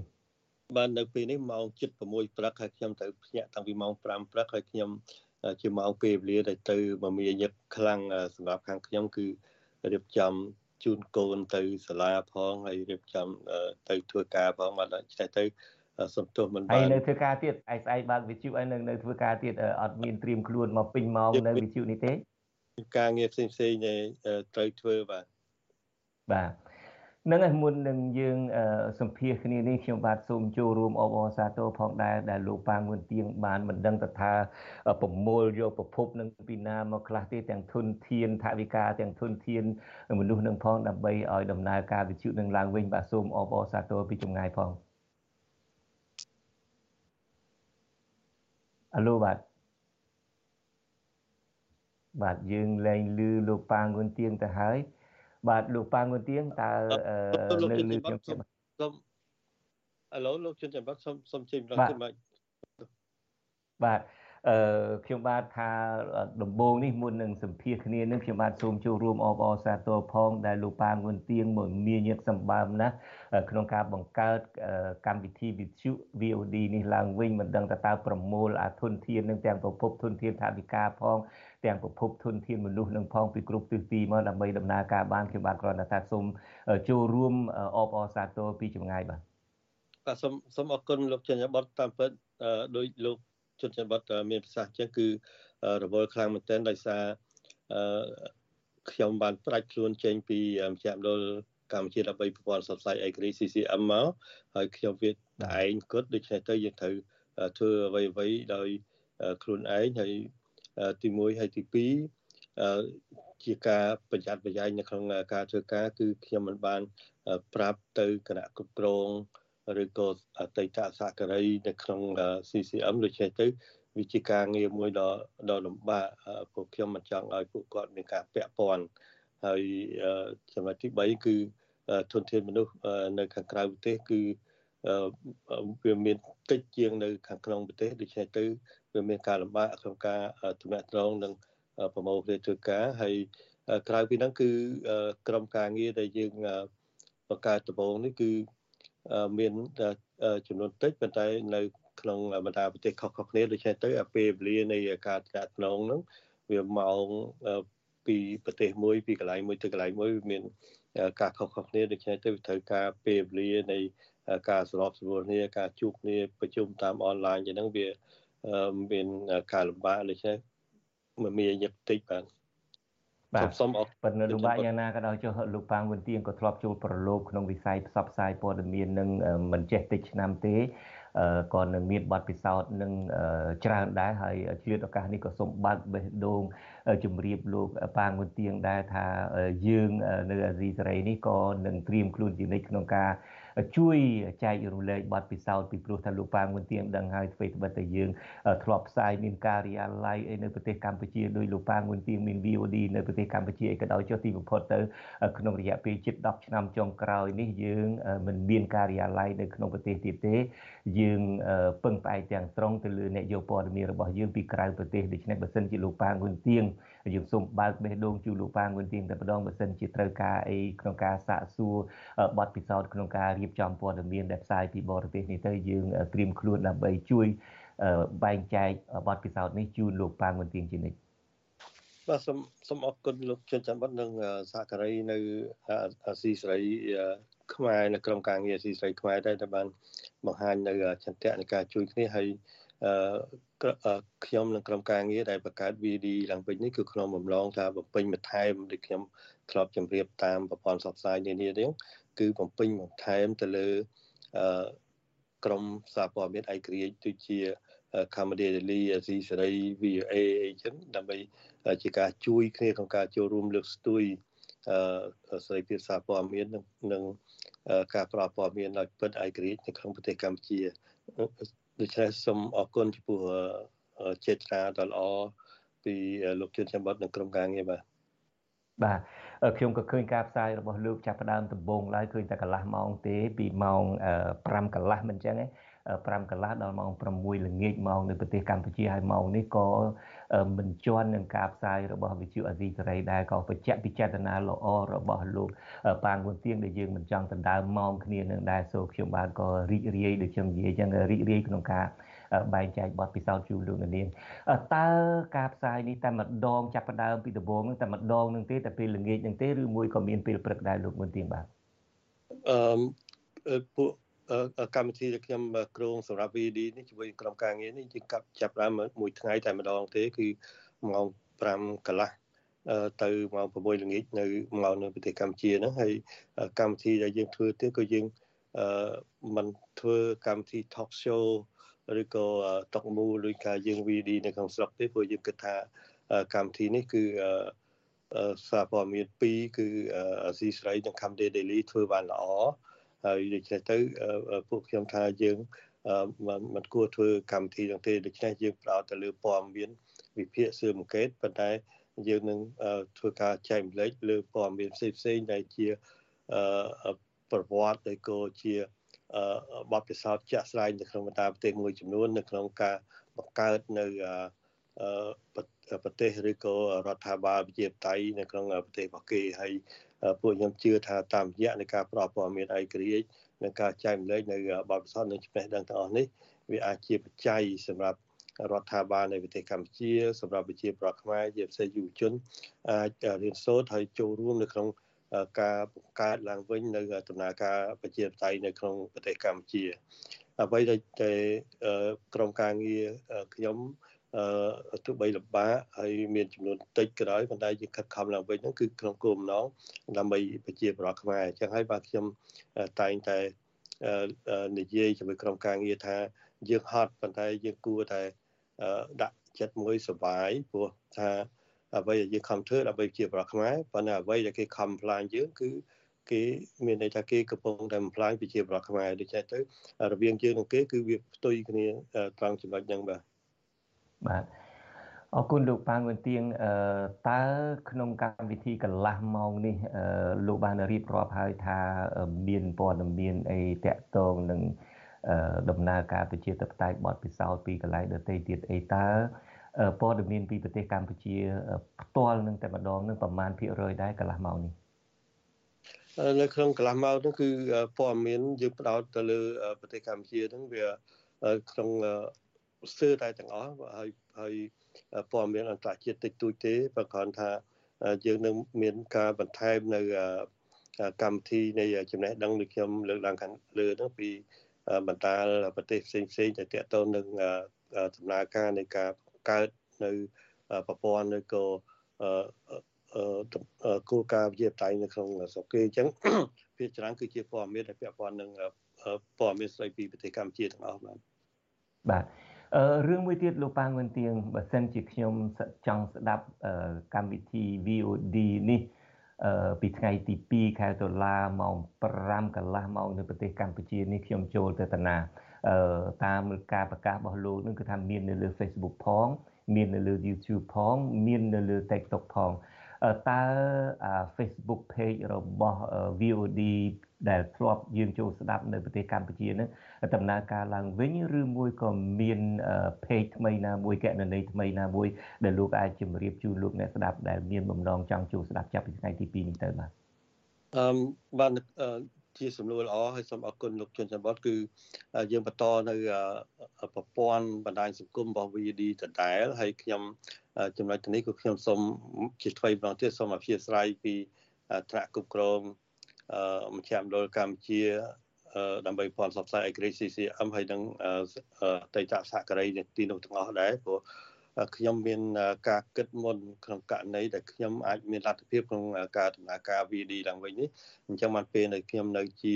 បាននៅពេលនេះម៉ោង7:06ព្រឹកហើយខ្ញុំទៅភ្ញាក់តាំងពីម៉ោង5ព្រឹកហើយខ្ញុំជាម៉ោងពេលវេលាដែលទៅមមាញឹកខ្លាំងសម្រាប់ខាងខ្ញុំគឺរៀបចំជូនកូនទៅសាលាផងហើយរៀបចំទៅធ្វើការផងបាទចេះទៅ សន្ទុះមិនបានហើយនៅធ្វើការទៀតឯស្អែកបើកវិទ្យុហើយនៅនៅធ្វើការទៀតអត់មានត្រៀមខ្លួនមកពេញម៉ោងនៅវិទ្យុនេះទេការងារផ្សេងផ្សេងត្រូវធ្វើបាទបាទនឹងឯមុននឹងយើងសម្ភាសគ្នានេះខ្ញុំបាទសូមចូលរួមអបអរសាទរផងដែរដែលលោកប៉ាងួនទៀងបានមិនដឹងទៅថាប្រមូលយកប្រភពនឹងពីណាមកខ្លះទេទាំងធនធានថវិកាទាំងធនធានមនុស្សនឹងផងដើម្បីឲ្យដំណើរការវិទ្យុនឹងឡើងវិញបាទសូមអបអរសាទរពីចម្ងាយផង អាឡូបាទបាទយើងលែងឮលោកប៉ាងួនទៀងទៅហើយ បាទលោកប៉ាងួនទៀងតើនៅលើខ្ញុំសូមអាឡូលោកជុនចាំបាត់សូមសូមជិះម្ដងទៀតបាទបាទ អឺខ្ញុំបាទថាដំបូងនេះមុននឹងសម្ភាសគ្នានឹងខ្ញុំបាទសូមចូលរួមអបអរសាទរផងដែលលោកប៉ាងួនទៀងមកមានញឹកសម្បើមណាស់ក្នុងការបង្កើតកម្មវិធីវិទ្យុ VOD នេះឡើងវិញមិនដឹងថាតើប្រមូលអាធនធាននឹងទាំងប្រភពធនធានថាវិការផងទាំងប្រភពធនធានមនុស្សនឹងផងពីគ្រប់ទិសទីមកដើម្បីដំណើរការបានខ្ញុំបាទគ្រាន់តែថាសូមចូលរួមអបអរសាទរពីចម្ងាយបាទបាទសូមសូមអរគុណលោកចន្ទបតតាមពិតដោយលោក ជនជាតិបតមានប្រសាសន៍ចឹងគឺរវល់ខ្លាំងមែនទែនដោយសារខ្ញុំបានប្រាច់ខ្លួនចេញពីមជ្ឈមណ្ឌលកម្ពុជាដើម្បីប្រព័ន្ធសបផ្សាយអេក្រី CCM មកហើយខ្ញុំវាតែឯងគត់ដូច្នេះទៅយើងត្រូវធ្វើអ្វីអ្វីដោយខ្លួនឯងហើយទី1ហើយទី2ជាការប្រយ័ត្នប្រយែងនៅក្នុងការធ្វើការគឺខ្ញុំមិនបានប្រាប់ទៅគណៈគ្រប់គ្រង ឬក៏អតីតសហការីនៅក្នុង CCM ដូច្នេះទៅវាជាការងារមួយដ៏ដ៏លំបាកពួកខ្ញុំមិនចង់ឲ្យពួកគាត់មានការពាក់ព័ន្ធហើយចំណុចទី3គឺធនធានមនុស្សនៅខាងក្រៅប្រទេសគឺវាមានតិចជាងនៅខាងក្នុងប្រទេសដូច្នេះទៅវាមានការលំបាកក្នុងការទំនាក់ទំនងនិងប្រមូលគ្នាធ្វើការហើយក្រៅពីហ្នឹងគឺក្រុមការងារដែលយើងបង្កើតដំបូងនេះគឺ មានចំនួនតិចប៉ុន្តែនៅក្នុងបណ្ដាប្រទេសខុសៗគ្នាដូច្នេះទៅអាពេលវេលានៃការទំនាក់ទំនងហ្នឹងវាម៉ោងពីប្រទេសមួយពីកន្លែងមួយទៅកន្លែងមួយមានការខុសៗគ្នាដូច្នេះទៅត្រូវការពេលវេលានៃការសម្របសម្រួលគ្នាការជួបគ្នាប្រជុំតាមអនឡាញចឹងហ្នឹងវាមានការលំបាកដូច្នេះមិនមានញឹកតិចបាទ បាទសូមអរប៉ុន្តែលោកបាក់យ៉ាងណាក៏ដោយចុះលោកប៉ាងវិនទៀងក៏ធ្លាប់ចូលប្រឡូកក្នុងវិស័យផ្សព្វផ្សាយព័ត៌មាននឹងមិនចេះតិចឆ្នាំទេក៏នឹងមានបទពិសោធន៍នឹងច្រើនដែរហើយឆ្លៀតឱកាសនេះក៏សូមបើកបេះដូងជម្រាបលោកប៉ាងវិនទៀងដែរថាយើងនៅអាស៊ីសេរីនេះក៏នឹងត្រៀមខ្លួនជានិច្ចក្នុងការ ជួយចែករំលែកបទពិសោធន៍ពីព្រោះថាលោកប៉ាងមុនទៀងដឹងហើយអ្វីត្បិតតែយើងធ្លាប់ផ្សាយមានការិយាល័យអីនៅប្រទេសកម្ពុជាដោយលោកប៉ាងមុនទៀងមាន VOD នៅប្រទេសកម្ពុជាអីក៏ដោយចុះទីបំផុតទៅក្នុងរយៈពេលជិត10ឆ្នាំចុងក្រោយនេះយើងមិនមានការិយាល័យនៅក្នុងប្រទេសទៀតទេយើងពឹងផ្អែកទាំងស្រុងទៅលើអ្នកយកព័ត៌មានរបស់យើងពីក្រៅប្រទេសដូច្នេះបើសិនជាលោកប៉ាងមុនទៀង យើងសូមបើកបេះដូងជូនលោកប៉ាងវិនទៀងតែម្ដងបើសិនជាត្រូវការអីក្នុងការសាកសួរបទពិសោធន៍ក្នុងការរៀបចំព័ត៌មានដែលផ្សាយពីបរទេសនេះទៅយើងត្រៀមខ្លួនដើម្បីជួយបែងចែកបទពិសោធន៍នេះជូនលោកប៉ាងវិនទៀងជានិច្ចបាទសូមសូមអរគុណលោកចិនចាំបុតនិងសហការីនៅអាស៊ីសេរីខ្មែរនៅក្រុមការងារអាស៊ីសេរីខ្មែរដែរដែលបានបង្ហាញនៅចន្ទៈនៃការជួយគ្នាហើយ ខ្ញុំនិងក្រុមការងារដែលបង្កើត VD ឡើងវិញនេះគឺក្នុងបំឡងថាបំពេញបន្ថែមដូចខ្ញុំធ្លាប់ជម្រាបតាមប្រព័ន្ធផ្សព្វផ្សាយនានានេះគឺបំពេញបន្ថែមទៅលើក្រុមសារព័ត៌មានឯករាជ្យដូចជា Cambodia Daily អាស៊ីសេរី VOA អីចឹងដើម្បីជាការជួយគ្នាក្នុងការចូលរួមលើកស្ទួយសេរីភាពសារព័ត៌មាននិងការផ្តល់ព័ត៌មានដោយពិតឯករាជ្យនៅក្នុងប្រទេសកម្ពុជា ដូច្នេះសូមអរគុណចំពោះចេតនាដ៏ល្អពីលោកជឿនចាំបត់និងក្រុមការងារបាទបាទខ្ញុំក៏ឃើញការផ្សាយរបស់លោកចាប់ផ្ដើមដំបូងឡើយឃើញតែកន្លះម៉ោងទេពីម៉ោង5កន្លះមិនអញ្ចឹងទេ 5កន្លះដល់ម៉ោង6ល្ងាចម៉ោងនៅប្រទេសកម្ពុជាហើយម៉ោងនេះក៏មិនជាន់នឹងការផ្សាយរបស់វិទ្យុអាស៊ីសេរីដែរក៏បញ្ជាក់ពីចេតនាល្អរបស់លោកប៉ាងវុនទៀងដែលយើងមិនចង់ដណ្ដើមម៉ោងគ្នានឹងដែរសូខ្ញុំបាទក៏រីករាយដូចខ្ញុំនិយាយអញ្ចឹងរីករាយក្នុងការបែងចែកបទពិសោធន៍ជូនលោកនាងតើការផ្សាយនេះតែម្ដងចាប់ផ្ដើមពីដំបូងនឹងតែម្ដងនឹងទេតែពេលល្ងាចនឹងទេឬមួយក៏មានពេលព្រឹកដែរលោកមុនទៀងបាទអឺពួក កម្មវិធីដែលខ្ញុំគ្រោងសម្រាប់ VD នេះជាមួយក្រុមការងារនេះយើងកាប់ចាប់ដើមមួយថ្ងៃតែម្ដងទេគឺម៉ោង5កន្លះទៅម៉ោង6ល្ងាចនៅម៉ោងនៅប្រទេសកម្ពុជាហ្នឹងហើយកម្មវិធីដែលយើងធ្វើទៀតក៏យើងអឺមិនធ្វើកម្មវិធី talk show ឬក៏តុកមូលដោយការយើង VD នៅក្នុងស្រុកទេព្រោះយើងគិតថាកម្មវិធីនេះគឺសារព័ត៌មាន2គឺអាស៊ីស្រីនិង Camden Daily ធ្វើបានល្អ ហើយដូច្នេះទៅពួកខ្ញុំថាយើងមិនគួរធ្វើកម្មវិធីទាំងទេដូច្នេះយើងផ្ដោតទៅលើព័ត៌មានវិភាគស៊ើបអង្កេតប៉ុន្តែយើងនឹងធ្វើការចែកម្លែកលើព័ត៌មានផ្សេងផ្សេងដែលជាប្រវត្តិឬក៏ជាបទពិសោធន៍ជាក់ស្ដែងនៅក្នុងបណ្ដាប្រទេសមួយចំនួននៅក្នុងការបង្កើតនៅប្រទេសឬក៏រដ្ឋាភិបាលប្រជាបតៃនៅក្នុងប្រទេសរបស់គេហើយ ពួកខ្ញុំជឿថាតាមរយៈនៃការផ្តល់ព័ត៌មានឯករាជ្យនិងការចែករំលែកនៅបទពិសោធន៍និងចំណេះដឹងទាំងអស់នេះវាអាចជាបច្ច័យសម្រាប់រដ្ឋាភិបាលនៃប្រទេសកម្ពុជាសម្រាប់ប្រជាប្រដ្ឋខ្មែរជាពិសេសយុវជនអាចរៀនសូត្រហើយចូលរួមនៅក្នុងការបង្កើតឡើងវិញនៅដំណើរការប្រជាបតៃនៅក្នុងប្រទេសកម្ពុជាអ្វីដែលក្រុមការងារខ្ញុំ អឺទោះបីលំបាកហើយមានចំនួនតិចក៏ដោយប៉ុន្តែយើងខិតខំឡើងវិញហ្នឹងគឺក្នុងគោលបំណងដើម្បីប្រជាប្រដ្ឋខ្មែរអញ្ចឹងហើយបាទខ្ញុំតែងតែនិយាយជាមួយក្រុមការងារថាយើងហត់ប៉ុន្តែយើងគួរតែដាក់ចិត្តមួយសុបាយព្រោះថាអ្វីដែលយើងខំធ្វើដើម្បីជាប្រខ្មែរប៉ុន្តែអ្វីដែលគេខំផ្លាញយើងគឺគេមានន័យថាគេកំពុងតែបំផ្លាញប្រជាប្រដ្ឋខ្មែរដូច្នេះទៅរវាងយើងនិងគេគឺវាផ្ទុយគ្នាត្រង់ចំណុចហ្នឹងបាទ បាទអរគុណលោកប៉ាងវិនទៀងតើក្នុងកម្មវិធីកន្លះម៉ោងនេះលោកបានរៀបរាប់ហើយថាមានព័ត៌មានអីតាក់ទងនឹងដំណើរការប្រជាធិបតេយ្យបទពិសោធន៍ពីកន្លែងដទៃទៀតអីតើព័ត៌មានពីប្រទេសកម្ពុជាផ្ទាល់នឹងតែម្ដងនឹងប្រមាណភាគរយដែរកន្លះម៉ោងនេះនៅក្នុងកន្លះម៉ោងនោះគឺព័ត៌មានយើងផ្ដោតទៅលើប្រទេសកម្ពុជាហ្នឹងវាក្នុង ស្ទើរតែទាំងអស់ហើយហើយព័ត៌មានអន្តរជាតិតិចតួចទេប្រកាសថាយើងនឹងមានការបន្ថែមនៅកម្មវិធីនៃចំណេះដឹងដូចខ្ញុំលើកឡើងខាងលើហ្នឹងពីបណ្ដាប្រទេសផ្សេងផ្សេងដែលតកតទៅនឹងដំណើរការនៃការកើតនៅប្រព័ន្ធឬក៏គោលការណ៍វិទ្យាសាស្ត្រនៅក្នុងស្រុកគេអញ្ចឹងភាគច្រើនគឺជាព័ត៌មានដែលពាក់ព័ន្ធនឹងព័ត៌មានស្ដីពីប្រទេសកម្ពុជាទាំងអស់បាទបាទអឺ រឿងមួយទៀតលោកប៉ាងវិនទៀងបើសិនជាខ្ញុំចង់ស្ដាប់កម្មវិធី VOD នេះអឺពីថ្ងៃទី2ខែតុលាម៉ោង5កន្លះម៉ោងនៅប្រទេសកម្ពុជានេះខ្ញុំចូលទៅតាណាអឺតាមការប្រកាសរបស់លោកនឹងគឺថាមាននៅលើ Facebook ផង មាននៅលើ YouTube ផង មាននៅលើ TikTok ផង តើ Facebook page របស់ VOD ដែលធ្លាប់យើងចូលស្ដាប់នៅប្រទេសកម្ពុជានឹងដំណើរការឡើងវិញឬមួយក៏មាន page ថ្មីណាមួយកណន័យថ្មីណាមួយដែលលោកអាចជម្រាបជូនលោកអ្នកស្ដាប់ដែលមានបំណងចង់ចូលស្ដាប់ចាប់ពីថ្ងៃទី2នេះទៅបាទអឺបាន ជាសំណួរល្អហើយសូមអរគុណលោកជុនច័ន្ទបតគឺយើងបន្តនៅប្រព័ន្ធបណ្ដាញសង្គមរបស់ VD ដដែលហើយខ្ញុំចំណុចនេះគឺខ្ញុំសូមជាថ្មីម្ដងទៀតសូមអធិស្ឋានពីថ្នាក់គ្រប់គ្រងមជ្ឈមណ្ឌលកម្ពុជាដើម្បីព័ន្ធផ្សព្វផ្សាយឯករាជ្យ CCM ហើយនឹងតេតសហការីទីនោះទាំងអស់ដែរព្រោះ ខ្ញុំមានការគិតមុនក្នុងករណីដែលខ្ញុំអាចមានលទ្ធភាពក្នុងការដំណើរការ VD ឡើងវិញនេះអញ្ចឹងបានពេលនៅខ្ញុំនៅជា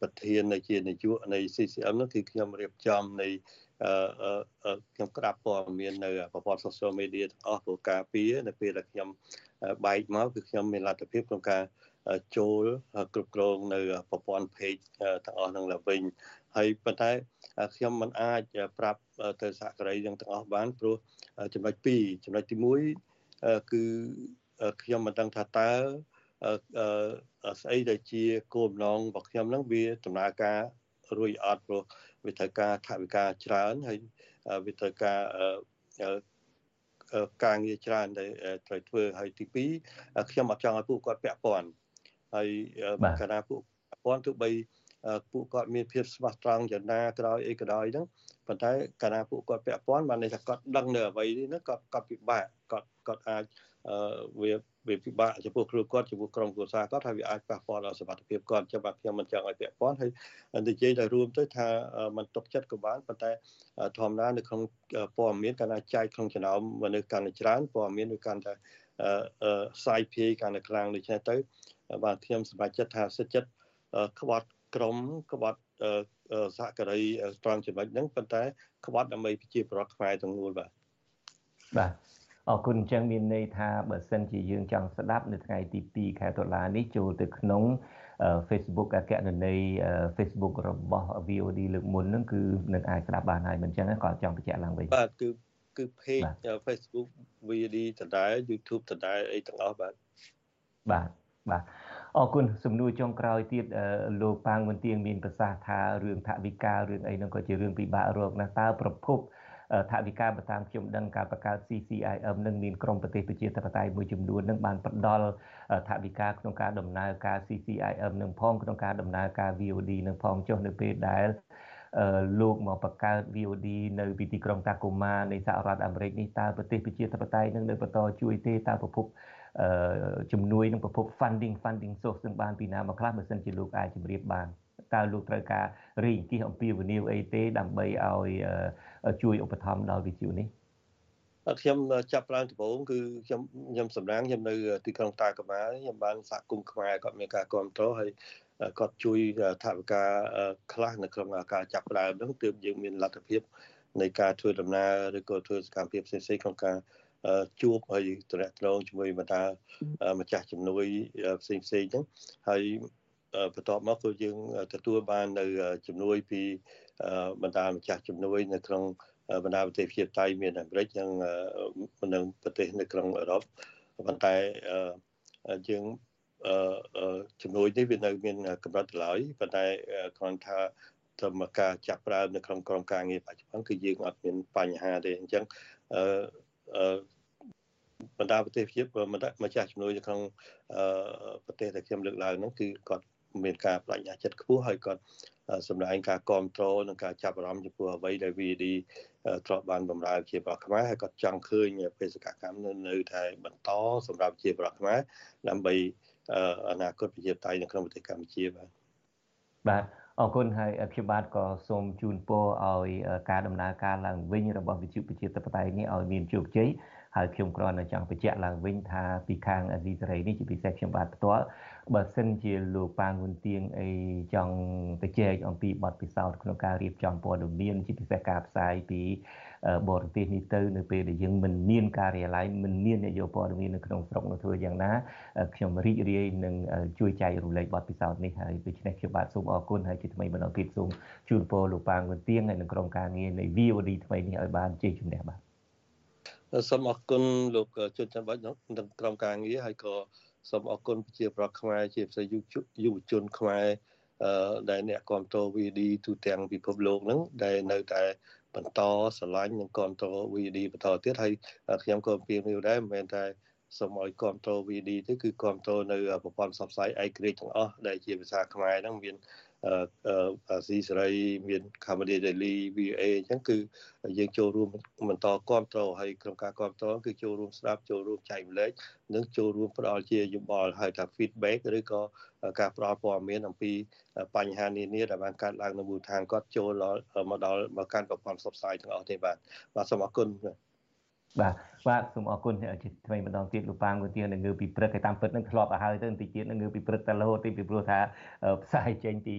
ប្រធាននៃជានាយកនៃ CCM នោះគឺខ្ញុំរៀបចំនៃខ្ញុំក្តាប់ព័ត៌មាននៅប្រព័ន្ធ social media ទាំងអស់ព្រោះការពារនៅពេលដែលខ្ញុំបែកមកគឺខ្ញុំមានលទ្ធភាពក្នុងការចូលគ្រប់គ្រងនៅប្រព័ន្ធ page ទាំងអស់នឹងឡើងវិញហើយប៉ុន្តែ ខ្ញុំមិនអាចប្រាប់ទៅសហការីទាំងអស់បានព្រោះចំណុច2ចំណុចទី1គឺខ្ញុំមិនដឹងថាតើស្អីដែលជាគោលបំណងរបស់ខ្ញុំហ្នឹងវាដំណើរការរួចអត់ព្រោះវាត្រូវការថវិកាច្រើនហើយវាត្រូវការការងារច្រើនដែលត្រូវធ្វើហើយទី2ខ្ញុំអត់ចង់ឲ្យពួកគាត់ពាក់ព័ន្ធហើយកាលណាពួកពាក់ព័ន្ធទោះបី ពួកគាត់មានភាពស្មោះត្រង់យ៉ាងណាក្រោយអីក៏ដោយហ្នឹងប៉ុន្តែកាលណាពួកគាត់ពាក់ព័ន្ធបានន័យថាគាត់ដឹងនៅអ្វីនេះហ្នឹងគាត់គាត់ពិបាកគាត់គាត់អាចវាវាពិបាកចំពោះគ្រូគាត់ចំពោះក្រុមគ្រួសារគាត់ហើយវាអាចប៉ះពាល់ដល់សុខភាពគាត់ចឹងបាទខ្ញុំមិនចង់ឲ្យពាក់ព័ន្ធហើយនិយាយទៅរួមទៅថាมันຕົកចិត្តក៏បានប៉ុន្តែធម្មតានៅក្នុងព័ត៌មានកាលណាចែកក្នុងចំណោមមនុស្សកាន់តែច្រើនព័ត៌មានវាកាន់តែផ្សាយភាយកាន់តែខ្លាំងដូច្នេះទៅបាទខ្ញុំសម្រេចចិត្តថាសិទ្ធចិត្តក្បត់ ក្រមក្បត់សហការីត្រង់ចំណុចហ្នឹងប៉ុន្តែក្បត់ដើម្បីប្រជាប្រដ្ឋខ្មែរទាំងមូលបាទបាទអរគុណអញ្ចឹងមានន័យថាបើសិនជាយើងចង់ស្ដាប់នៅថ្ងៃទី2ខែតុលានេះចូលទៅក្នុង Facebook អគ្គនានី Facebook របស់ VOD លើកមុនហ្នឹងគឺនឹងអាចស្ដាប់បានហើយមិនអញ្ចឹងក៏ចង់បញ្ជាក់ឡើងវិញបាទគឺគឺ page Facebook VOD ដដែល YouTube ដដែលអីទាំងអស់បាទបាទបាទ អរគុណសំណួរចុងក្រោយទៀតលោកប៉ាងមន្ទៀងមានប្រសាសន៍ថារឿងថវិការឿងអីហ្នឹងក៏ជារឿងពិបាករកណាស់តើប្រភពថវិកាបើតាមខ្ញុំដឹងការបង្កើត CCIM នឹងមានក្រមប្រទេសប្រជាធិបតេយ្យមួយចំនួននឹងបានផ្ដល់ថវិកាក្នុងការដំណើរការ CCIM នឹងផងក្នុងការដំណើរការ VOD នឹងផងចុះនៅពេលដែលលោកមកបង្កើត VOD នៅពីទីក្រុងតាកូម៉ានៃសហរដ្ឋអាមេរិកនេះតើប្រទេសប្រជាធិបតេយ្យនឹងនៅបន្តជួយទេតើប្រភព ជំនួយនឹងប្រភព funding funding source នឹងបានពីណាមកខ្លះបើសិនជាលោកអាចជម្រាបបានតើលោកត្រូវការរីអង្គាសអំពីវិនិយោគអីទេដើម្បីឲ្យជួយឧបត្ថម្ភដល់វិទ្យុនេះខ្ញុំចាប់ឡើងដំបូងគឺខ្ញុំខ្ញុំសម្ដែងខ្ញុំនៅទីក្រុងតាកាម៉ាខ្ញុំបានសហគមន៍ខ្មែរគាត់មានការគ្រប់គ្រងហើយគាត់ជួយថវិកាខ្លះនៅក្នុងការចាប់ផ្ដើមហ្នឹងទើបយើងមានលទ្ធភាពនៃការធ្វើដំណើរឬក៏ធ្វើសកម្មភាពផ្សេងៗក្នុងការ ជួបហើយតំណែងជាមួយបណ្ដាម្ចាស់ជំនួយផ្សេងផ្សេងហ្នឹងហើយបន្ទាប់មកគឺយើងទទួលបាននៅជំនួយពីបណ្ដាម្ចាស់ជំនួយនៅក្នុងបណ្ដាប្រទេសជាតៃមានអាមេរិកនិងនិងប្រទេសនៅក្នុងអឺរ៉ុបប៉ុន្តែយើងជំនួយនេះវានៅមានកម្រិតឡើយប៉ុន្តែគ្រាន់ថាមកការចាប់ប្រើនៅក្នុងក្រុមការងារបច្ចុប្បន្នគឺយើងអត់មានបញ្ហាទេអញ្ចឹងអឺអឺ បណ្ដាប្រទេសជាម្ចាស់ជំនួយនៅក្នុងប្រទេសដែលខ្ញុំលើកឡើងហ្នឹងគឺគាត់មានការបដិញ្ញាចិត្តខ្ពស់ហើយគាត់សម្ដែងការគ្រប់គ្រងនិងការចាប់អារម្មណ៍ចំពោះអ្វីដែល VD ធ្លាប់បានបម្រើជាប្រខ្មែរហើយគាត់ចង់ឃើញបេសកកម្មនៅនៅតែបន្តសម្រាប់ជាប្រខ្មែរដើម្បីអនាគតប្រជាធិបតេយ្យនៅក្នុងប្រទេសកម្ពុជាបាទបាទ អរគុណហើយខ្ញុំបាទក៏សូមជូនពរឲ្យការដំណើរការឡើងវិញរបស់វិទ្យុប្រជាធិបតេយ្យនេះឲ្យមានជោគជ័យ ហើយខ្ញុំគ្រាន់តែចង់បញ្ជាក់ឡើងវិញថាពីខាងអាស៊ីសេរីនេះជាពិសេសខ្ញុំបាទផ្ទាល់បើសិនជាលោកប៉ាងហ៊ុនទៀងអីចង់ទៅចែកអំពីបទពិសោធន៍ក្នុងការរៀបចំព័ត៌មានជាពិសេសការផ្សាយពីបរទេសនេះទៅនៅពេលដែលយើងមិនមានការិយាល័យមិនមានអ្នកយកព័ត៌មាននៅក្នុងស្រុកនោះធ្វើយ៉ាងណាខ្ញុំរីករាយនឹងជួយចែករំលែកបទពិសោធន៍នេះហើយដូច្នេះខ្ញុំបាទសូមអរគុណហើយជាថ្មីម្ដងទៀតសូមជូនពរលោកប៉ាងហ៊ុនទៀងហើយនឹងក្រុមការងារនៃ VOD ថ្មីនេះឲ្យបានជ័យជំនះបាទ សូមអរគុណលោកជនចាំបាច់នឹងក្រុមការងារហើយក៏សូមអរគុណប្រជាប្រដ្ឋខ្មែរជាពិសេសយុវជនខ្មែរដែលអ្នកគ្រប់គ្រង VD ទូទាំងពិភពលោកហ្នឹងដែលនៅតែបន្តស្រឡាញ់និងគ្រប់គ្រង VD បន្តទៀតហើយខ្ញុំក៏ពៀងនេះដែរមិនមែនតែសូមឲ្យគ្រប់គ្រង VD ទេគឺគ្រប់គ្រងនៅប្រព័ន្ធផ្សព្វផ្សាយឯករាជ្យទាំងអស់ដែលជាភាសាខ្មែរហ្នឹងមាន អាស៊ីសេរីមាន Comedy Daily VA អញ្ចឹងគឺយើងចូលរួមបន្តគ្រប់គ្រងហើយក្នុងការគ្រប់គ្រងគឺចូលរួមស្ដាប់ចូលរួមចែករំលែកនិងចូលរួមផ្ដល់ជាយោបល់ហើយថា feedback ឬក៏ការផ្ដល់ព័ត៌មានអំពីបញ្ហានានាដែលបានកើតឡើងនៅមូលដ្ឋានគាត់ចូលមកដល់មកកាន់ប្រព័ន្ធផ្សព្វផ្សាយទាំងអស់ទេបាទបាទសូមអរគុណបាទ បាទបាទសូមអរគុណជាថ្មីម្ដងទៀតលោកប៉ាងមួយទៀតនៅងើពីព្រឹកហើយតាមពិតនឹងធ្លាប់ឲ្យហើយទៅបន្តិចទៀតនឹងងើពីព្រឹកតែរហូតទីពីព្រោះថាផ្សាយចេញពី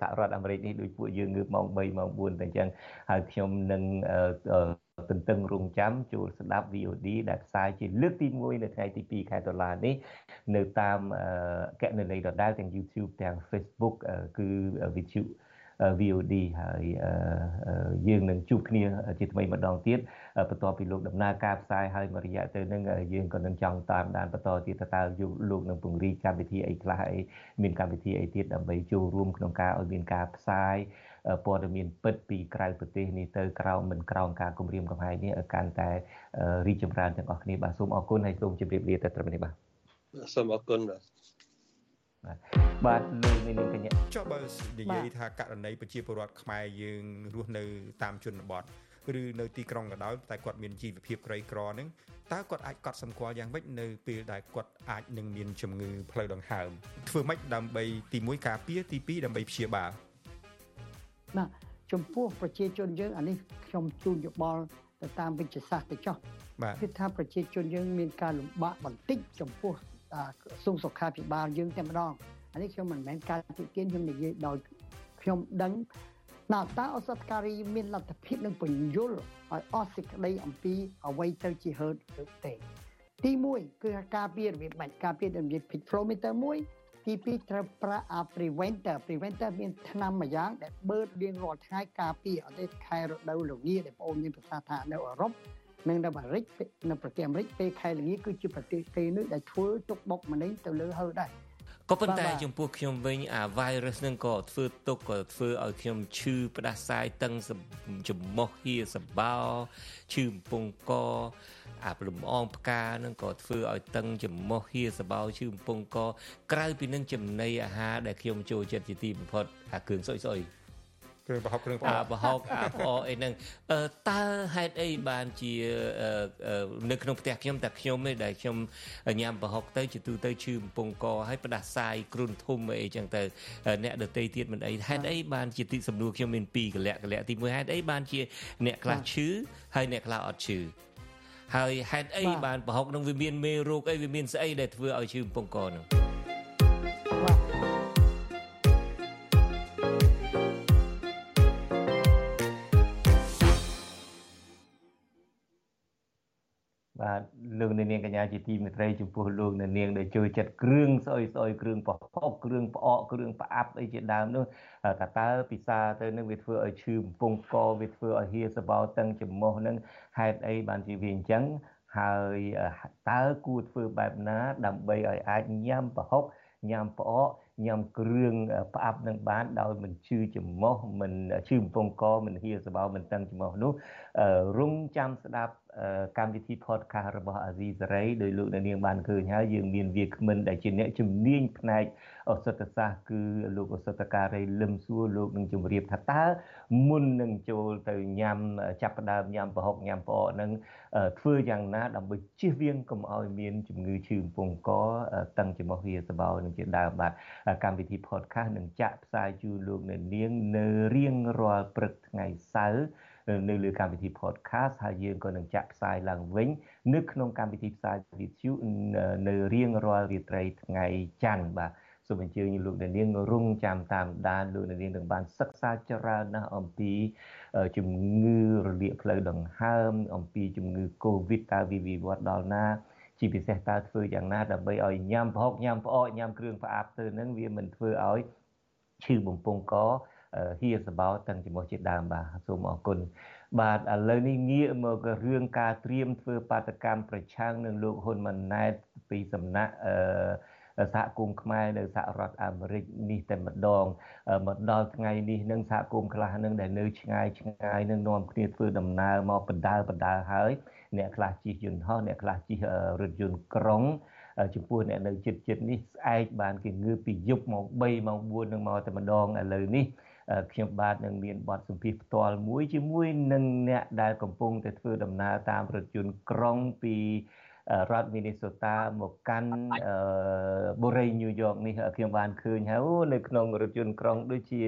សហរដ្ឋអាមេរិកនេះដូចពួកយើងងើបម៉ោង3ម៉ោង4តែអញ្ចឹងហើយខ្ញុំនឹងទន្ទឹងរង់ចាំចូលស្ដាប់ VOD ដែលផ្សាយជាលើកទី1នៅថ្ងៃទី2ខែតុលានេះនៅតាមកណនីដដែលទាំង YouTube ទាំង Facebook គឺវិទ្យុ VOD ហើយយើងនឹងជួបគ្នាជាថ្មីម្ដងទៀត បន្ទាប់ពីលោកដំណើរការផ្សាយហើយមួយរយៈទៅនឹងយើងក៏នឹងចង់តាមដានបន្តទៀតតើលោកនឹងពង្រីកកម្មវិធីអីខ្លះអីមានកម្មវិធីអីទៀតដើម្បីចូលរួមក្នុងការឲ្យមានការផ្សាយព័ត៌មានពិតពីក្រៅប្រទេសនេះទៅក្រោមមិនក្រោមការគម្រាមកំហែងនេះឲ្យកាន់តែរីកចម្រើនទាំងអស់គ្នាបាទសូមអរគុណហើយសូមជម្រាបលាទៅត្រឹមនេះបាទសូមអរគុណបាទបាទលោកនាងកញ្ញាចុះបើនិយាយថាករណីប្រជាពលរដ្ឋខ្មែរយើងរស់នៅតាមជនបទ ឬនៅទីក្រុងក៏ដោយតែគាត់មានជីវភាពក្រីក្រហ្នឹងតើគាត់អាចកត់សម្គាល់យ៉ាងម៉េចនៅពេលដែលគាត់អាចនឹងមានជំងឺផ្លូវដង្ហើមធ្វើម៉េចដើម្បីទី1ការពារទី2ដើម្បីព្យាបាលបាទចំពោះប្រជាជនយើងអានេះខ្ញុំជូនយោបល់ទៅតាមវិទ្យាសាស្ត្រទៅចោះគឺថាប្រជាជនយើងមានការលំបាកបន្តិចចំពោះក្រសួងសុខាភិបាលយើងតែម្ដងអានេះខ្ញុំមិនមែនការទីទានខ្ញុំនិយាយដោយខ្ញុំដឹង ណាតើអសតការីមានលទ្ធភាពនឹងបញ្យលឲ្យអស់សេចក្តីអំពីអ្វីទៅជាហឺតឬទេទី1គឺការពាររបៀបបាច់ការពាររបៀប pitch flow meter 1ទី2ត្រូវប្រើអា preventer preventer មានថ្នាំមួយយ៉ាង ដែលបើករៀងរាល់ថ្ងៃការពារអត់ទេខែរដូវល្ងាដែលបងអូនមានប្រសាសន៍ថានៅអឺរ៉ុបនិងនៅអាមេរិកនៅប្រទេសអាមេរិកពេលខែល្ងាគឺជាប្រទេសគេនោះដែលធ្វើទុកបុកម្នេញទៅលើហើយដែរ ក៏ប៉ុន្តែចំពោះខ្ញុំវិញអា virus ហ្នឹងក៏ធ្វើទុកក៏ធ្វើឲ្យខ្ញុំឈឺផ្ដាសាយតឹងចំមោះហៀសបោឈឺកំពង់កអាលំអងផ្កាហ្នឹងក៏ធ្វើឲ្យតឹងចំមោះហៀសបោឈឺកំពង់កក្រៅពីនឹងចំណីអាហារដែលខ្ញុំចូលចិត្តជាទីបំផុតអាគ្រឿងសុយសុយ គ្រឿងប្រហុកគ្រឿងផ្អកប្រហុកអាផ្អកអីហ្នឹងតើហេតុអីបានជានៅក្នុងផ្ទះខ្ញុំតែខ្ញុំឯងដែលខ្ញុំញ៉ាំប្រហុកទៅជាទូទៅឈឺបំពង់កហើយផ្ដាសាយគ្រុនធំអីចឹងទៅអ្នកដតីទៀតមិនអីហេតុអីបានជាទីសំណួរខ្ញុំមានពីរកលៈកលៈទី1ហេតុអីបានជាអ្នកខ្លះឈឺហើយអ្នកខ្លះអត់ឈឺហើយហេតុអីបានប្រហុកនឹងវាមានមេរោគអីវាមានស្អីដែលធ្វើឲ្យឈឺបំពង់កនោះ បាទលោកនាងកញ្ញាជាទីមេត្រីចំពោះលោកនាងដែលជួយចិត្តគ្រឿងស្អុយស្អុយគ្រឿងប្រហុកគ្រឿងផ្អកគ្រឿងផ្អាប់អីជាដើមនោះតើតើពិសាទៅនឹងវាធ្វើឲ្យឈឺបំពង់កវាធ្វើឲ្យហៀសបោតឹងចំមោះនឹងហេតុអីបានជាវាអញ្ចឹងហើយតើគួរធ្វើបែបណា ដើម្បីឲ្យអាចញ៉ាំប្រហុកញ៉ាំផ្អកញ៉ាំគ្រឿងផ្អាប់នឹងបានដោយមិនឈឺច្រមុះមិនឈឺបំពង់កមិនហៀសបោមិនតឹងច្រមុះនោះរងចាំស្ដាប់កម្មវិធី podcast របស់អាស៊ីសេរីដោយលោកអ្នកនាងបានឃើញហើយយើងមានវាគ្មិនដែលជាអ្នកជំនាញផ្នែកអសតសាស្ត្រគឺលោកអសតការីលឹមសួរលោកនឹងជម្រាបថាតើមុននឹងចូលទៅញ៉ាំចាប់ផ្ដើមញ៉ាំប្រហុកញ៉ាំផ្អកនឹងធ្វើយ៉ាងណាដើម្បីជៀសវាងកុំឲ្យមានជំងឺឈឺបំពង់កតឹងច្រមុះវាសបោនឹងជាដើមបាទកម្មវិធី podcast នឹងចាក់ផ្សាយជូនលោកអ្នកនាងនៅរៀងរាល់ព្រឹកថ្ងៃសៅរ៍ នៅលើកម្មវិធី podcast ហើយយើងក៏នឹងចាក់ផ្សាយឡើងវិញ នៅក្នុងកម្មវិធីផ្សាយវិទ្យុនៅរៀងរាល់រាត្រីថ្ងៃច័ន្ទបាទសូមអញ្ជើញលោកអ្នកនាងរងចាំតាមដានលោកអ្នកនាងនឹងបានសិក្សាច្រើនណាស់អំពីជំងឺរលាកផ្លូវដង្ហើម អំពីជំងឺ Covid តើវាវិវត្តដល់ណាជាពិសេសតើធ្វើយ៉ាងណាដើម្បីឲ្យញ៉ាំប្រហុកញ៉ាំផ្អកញ៉ាំគ្រឿងផ្អាប់ទៅនឹងវាមិនធ្វើឲ្យឈឺបំពង់ក ហៀសបោទាំងជាមួយជាដើមបាទសូមអរគុណបាទឥឡូវនេះងាកមករឿងការត្រៀមធ្វើបាតកម្មប្រឆាំងនឹងលោកហ៊ុនម៉ាណែតពីសំណាក់អឺសហគមន៍ខ្មែរនៅសហរដ្ឋអាមេរិកនេះតែម្ដងមកដល់ថ្ងៃនេះនឹងសហគមន៍ខ្លះនឹងដែលនៅឆ្ងាយឆ្ងាយនឹងនាំគ្នាធ្វើដំណើរមកបណ្ដើបណ្ដើហើយអ្នកខ្លះជិះយន្តហោះអ្នកខ្លះជិះរថយន្តក្រុងចំពោះអ្នកនៅចិត្តចិត្តនេះស្អែកបានគេងើបពីយប់មក3ម៉ោង4នឹងមកតែម្ដងឥឡូវនេះ ខ្ញុំបាទនឹងមានបទសម្ភាសផ្ទាល់មួយជាមួយនឹងអ្នកដែលកំពុងតែធ្វើដំណើរតាមរថយន្តក្រុងពីរដ្ឋ Minnesota មកកាន់បូរីញូវយ៉កនេះខ្ញុំបានឃើញហើយនៅក្នុងរថយន្តក្រុងដូចជា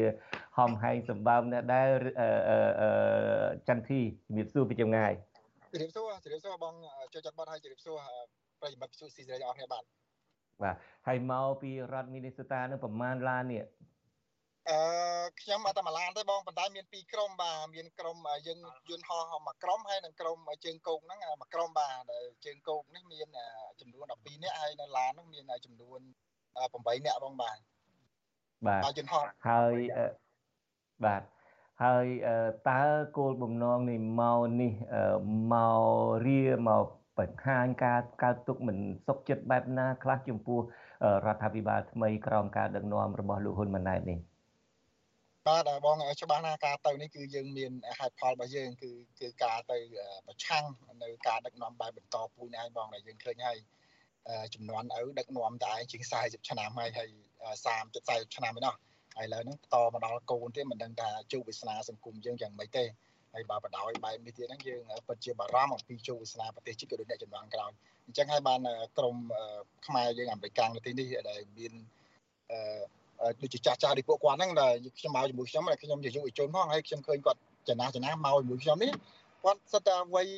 ហំហែងសម្បើមអ្នកដែលចន្ទធីជំរាបសួរពីចម្ងាយជំរាបសួរជំរាបសួរបងចូលចិត្តបត់ឲ្យជំរាបសួរប្រិយមិត្តសុស៊ីសេរីអរគ្នាបាទបាទហើយមកពីរដ្ឋ Minnesota នឹងប្រហែលឡាននេះ អឺខ្ញុំអត់តែមួយឡានទេបងប៉ុន្តែមានពីរក្រុមបាទមានក្រុមយើងយន្តហោះមួយក្រុមហើយនិងក្រុមជើងគោកហ្នឹងមួយក្រុមបាទជើងគោកនេះមានចំនួន12នាក់ហើយនៅឡានហ្នឹងមានចំនួន8នាក់បងបាទបាទយន្តហោះហើយបាទហើយតើគោលបំណងនៃមកនេះមករៀមកបង្ហាញការកើតទុកមិនសុខចិត្តបែបណាខ្លះចំពោះរដ្ឋាភិបាលថ្មីក្រោមការដឹកនាំរបស់លោកហ៊ុនម៉ាណែតនេះ បាទបងច្បាស់ណាការទៅនេះគឺយើងមានហេតុផលរបស់យើងគឺគឺការទៅប្រឆាំងនៅការដឹកនាំបែបបន្តពូជឯងបងដែលយើងឃើញហើយចំនួនឪដឹកនាំតែឯងជាង40ឆ្នាំហើយហើយ30 40ឆ្នាំឯណោះហើយឥឡូវហ្នឹងតមកដល់កូនទៀតមិនដឹងថាជោគវាសនាសង្គមយើងយ៉ាងម៉េចទេហើយបើបដ ாய் បែបនេះទៀតហ្នឹងយើងពិតជាបារម្ភអំពីជោគវាសនាប្រទេសជាតិក៏ដូចអ្នកចំនួនក្រោយអញ្ចឹងហើយបានក្រមខ្មែរយើងអាមេរិកនៅទីនេះដែលមានអឺ ដូចជាចាស់ចាស់ដូចពួកគាត់ហ្នឹងដែលខ្ញុំមកជាមួយខ្ញុំខ្ញុំជាយុវជនផងហើយខ្ញុំឃើញគាត់ចំណាស់ចំណាស់មកជាមួយខ្ញុំនេះគាត់សិតតែវ័យ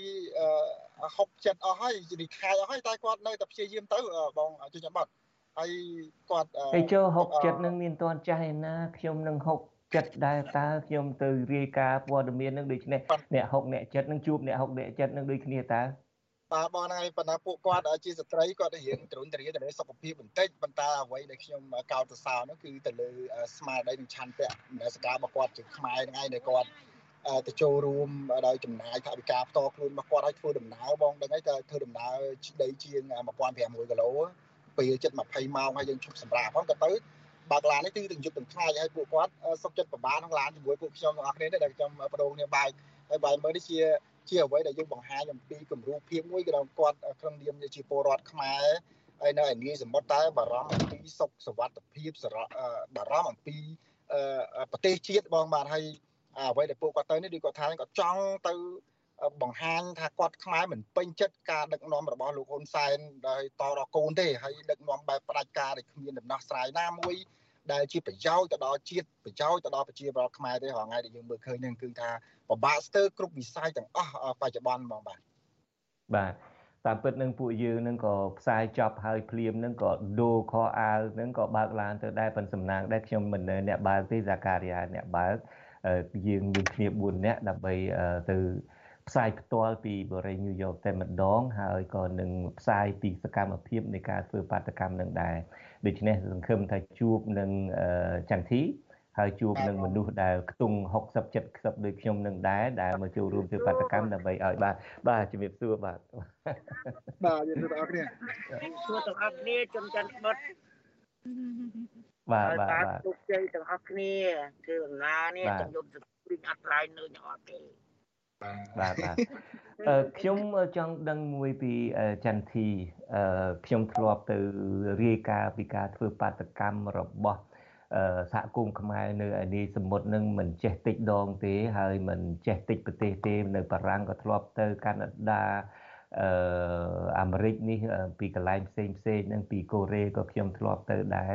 60 70អស់ហើយរីខាយអស់ហើយតែគាត់នៅតែព្យាយាមទៅបងជួយចាំបាត់ហើយគាត់ទៅចូល60នឹងមានតន់ចាស់ឯណាខ្ញុំនឹង60ចិត្តដែរតើខ្ញុំទៅរាយការណ៍ព័ត៌មាននឹងដូចនេះអ្នក60អ្នកចិត្តនឹងជួបអ្នក60អ្នកចិត្តនឹងដូចគ្នាតើ បាទបងហ្នឹងហើយប៉ុន្តែពួកគាត់ជាស្ត្រីគាត់រៀងទ្រុនទ្រាទៅលើសុខភាពបន្តិចប៉ុន្តែអ្វីដែលខ្ញុំកោតសរសើរនោះគឺទៅលើស្មារតីនិងឆន្ទៈនៃសកម្មរបស់គាត់ជាខ្មែរហ្នឹងឯងដែលគាត់ទៅចូលរួមដោយចំណាយថវិកាផ្ទាល់ខ្លួនរបស់គាត់ឲ្យធ្វើដំណើរបងដឹងហើយតែធ្វើដំណើរដីជាង1500គីឡូពេលជិត20ម៉ោងហើយយើងឈប់សម្រាប់ផងក៏ទៅបើកឡាននេះគឺទាំងយប់ទាំងថ្ងៃហើយពួកគាត់សុខចិត្តប្របានក្នុងឡានជាមួយពួកខ្ញុំទាំងអស់គ្នាដែលខ្ញុំបដូរគ្នាបែកហើយបែកមើលនេះជា ជាអ្វីដែលយើងបង្ហាញអំពីគំរូភាពមួយក៏ដល់គាត់ក្នុងនាមជាពលរដ្ឋខ្មែរហើយនៅឯនាយសមុទ្រតែបារម្ភអំពីសុខសวัสดิភាពសារៈបារម្ភអំពីប្រទេសជាតិបងបាទហើយអ្វីដែលពួកគាត់ទៅនេះដូចគាត់ថាគាត់ចង់ទៅបង្ហាញថាគាត់ខ្មែរមិនពេញចិត្តការដឹកនាំរបស់លោកហ៊ុនសែនដោយតដល់កូនទេហើយដឹកនាំបែបផ្ដាច់ការដែលគ្មានដំណោះស្រាយណាមួយដែលជាប្រយោជន៍ទៅដល់ជាតិប្រយោជន៍ទៅដល់ប្រជាពលរដ្ឋខ្មែរទេរាល់ថ្ងៃដែលយើងមើលឃើញហ្នឹងគឺថា ពិបាកស្ទើរគ្រប់វិស័យទាំងអស់បច្ចុប្បន្នហ្មងបាទបាទតាមពិតនឹងពួកយើងនឹងក៏ផ្សាយចប់ហើយភ្លាមនឹងក៏ដូរខោអាវនឹងក៏បើកឡានទៅដែរប៉ុន្តែសំណាងដែរខ្ញុំមិនអ្នកបើកទេសាការីយ៉ាអ្នកបើកយើងមានគ្នា4នាក់ដើម្បីទៅផ្សាយផ្ទាល់ពីបរិយាញូវយ៉កតែម្ដង ហើយក៏នឹងផ្សាយពីសកម្មភាពនៃការធ្វើបាតកម្មនឹងដែរដូច្នេះសង្ឃឹមថាជួបនឹងចន្ទធី ហើយជួបនឹងមនុស្សដែលខ្ទង់60 70ដូចខ្ញុំនឹងដែរដែលមកចូលរួមធ្វើបាតកម្មដើម្បីឲ្យបាទបាទជំរាបសួរបាទបាទជំរាបសួរបងប្អូនសួរទាំងអស់គ្នាជនច័ន្ទបុតបាទបាទបាទជោគជ័យទាំងអស់គ្នាគឺអំណានេះខ្ញុំយកទៅវិញអត់ថ្លៃនៅទាំងអត់ទេបាទបាទអឺខ្ញុំចង់ដឹងមួយពីចន្ទធីអឺខ្ញុំធ្លាប់ទៅរាយការណ៍ពីការធ្វើបាតកម្មរបស់ សហគមន៍ខ្មែរនៅឯនេះសមុទ្រនឹងមិនចេះតិចដងទេហើយមិនចេះតិចប្រទេសទេនៅបារាំងក៏ធ្លាប់ទៅកាណាដាអឺអាមេរិកនេះពីកន្លែងផ្សេងផ្សេងនឹងពីកូរ៉េក៏ខ្ញុំធ្លាប់ទៅដែរ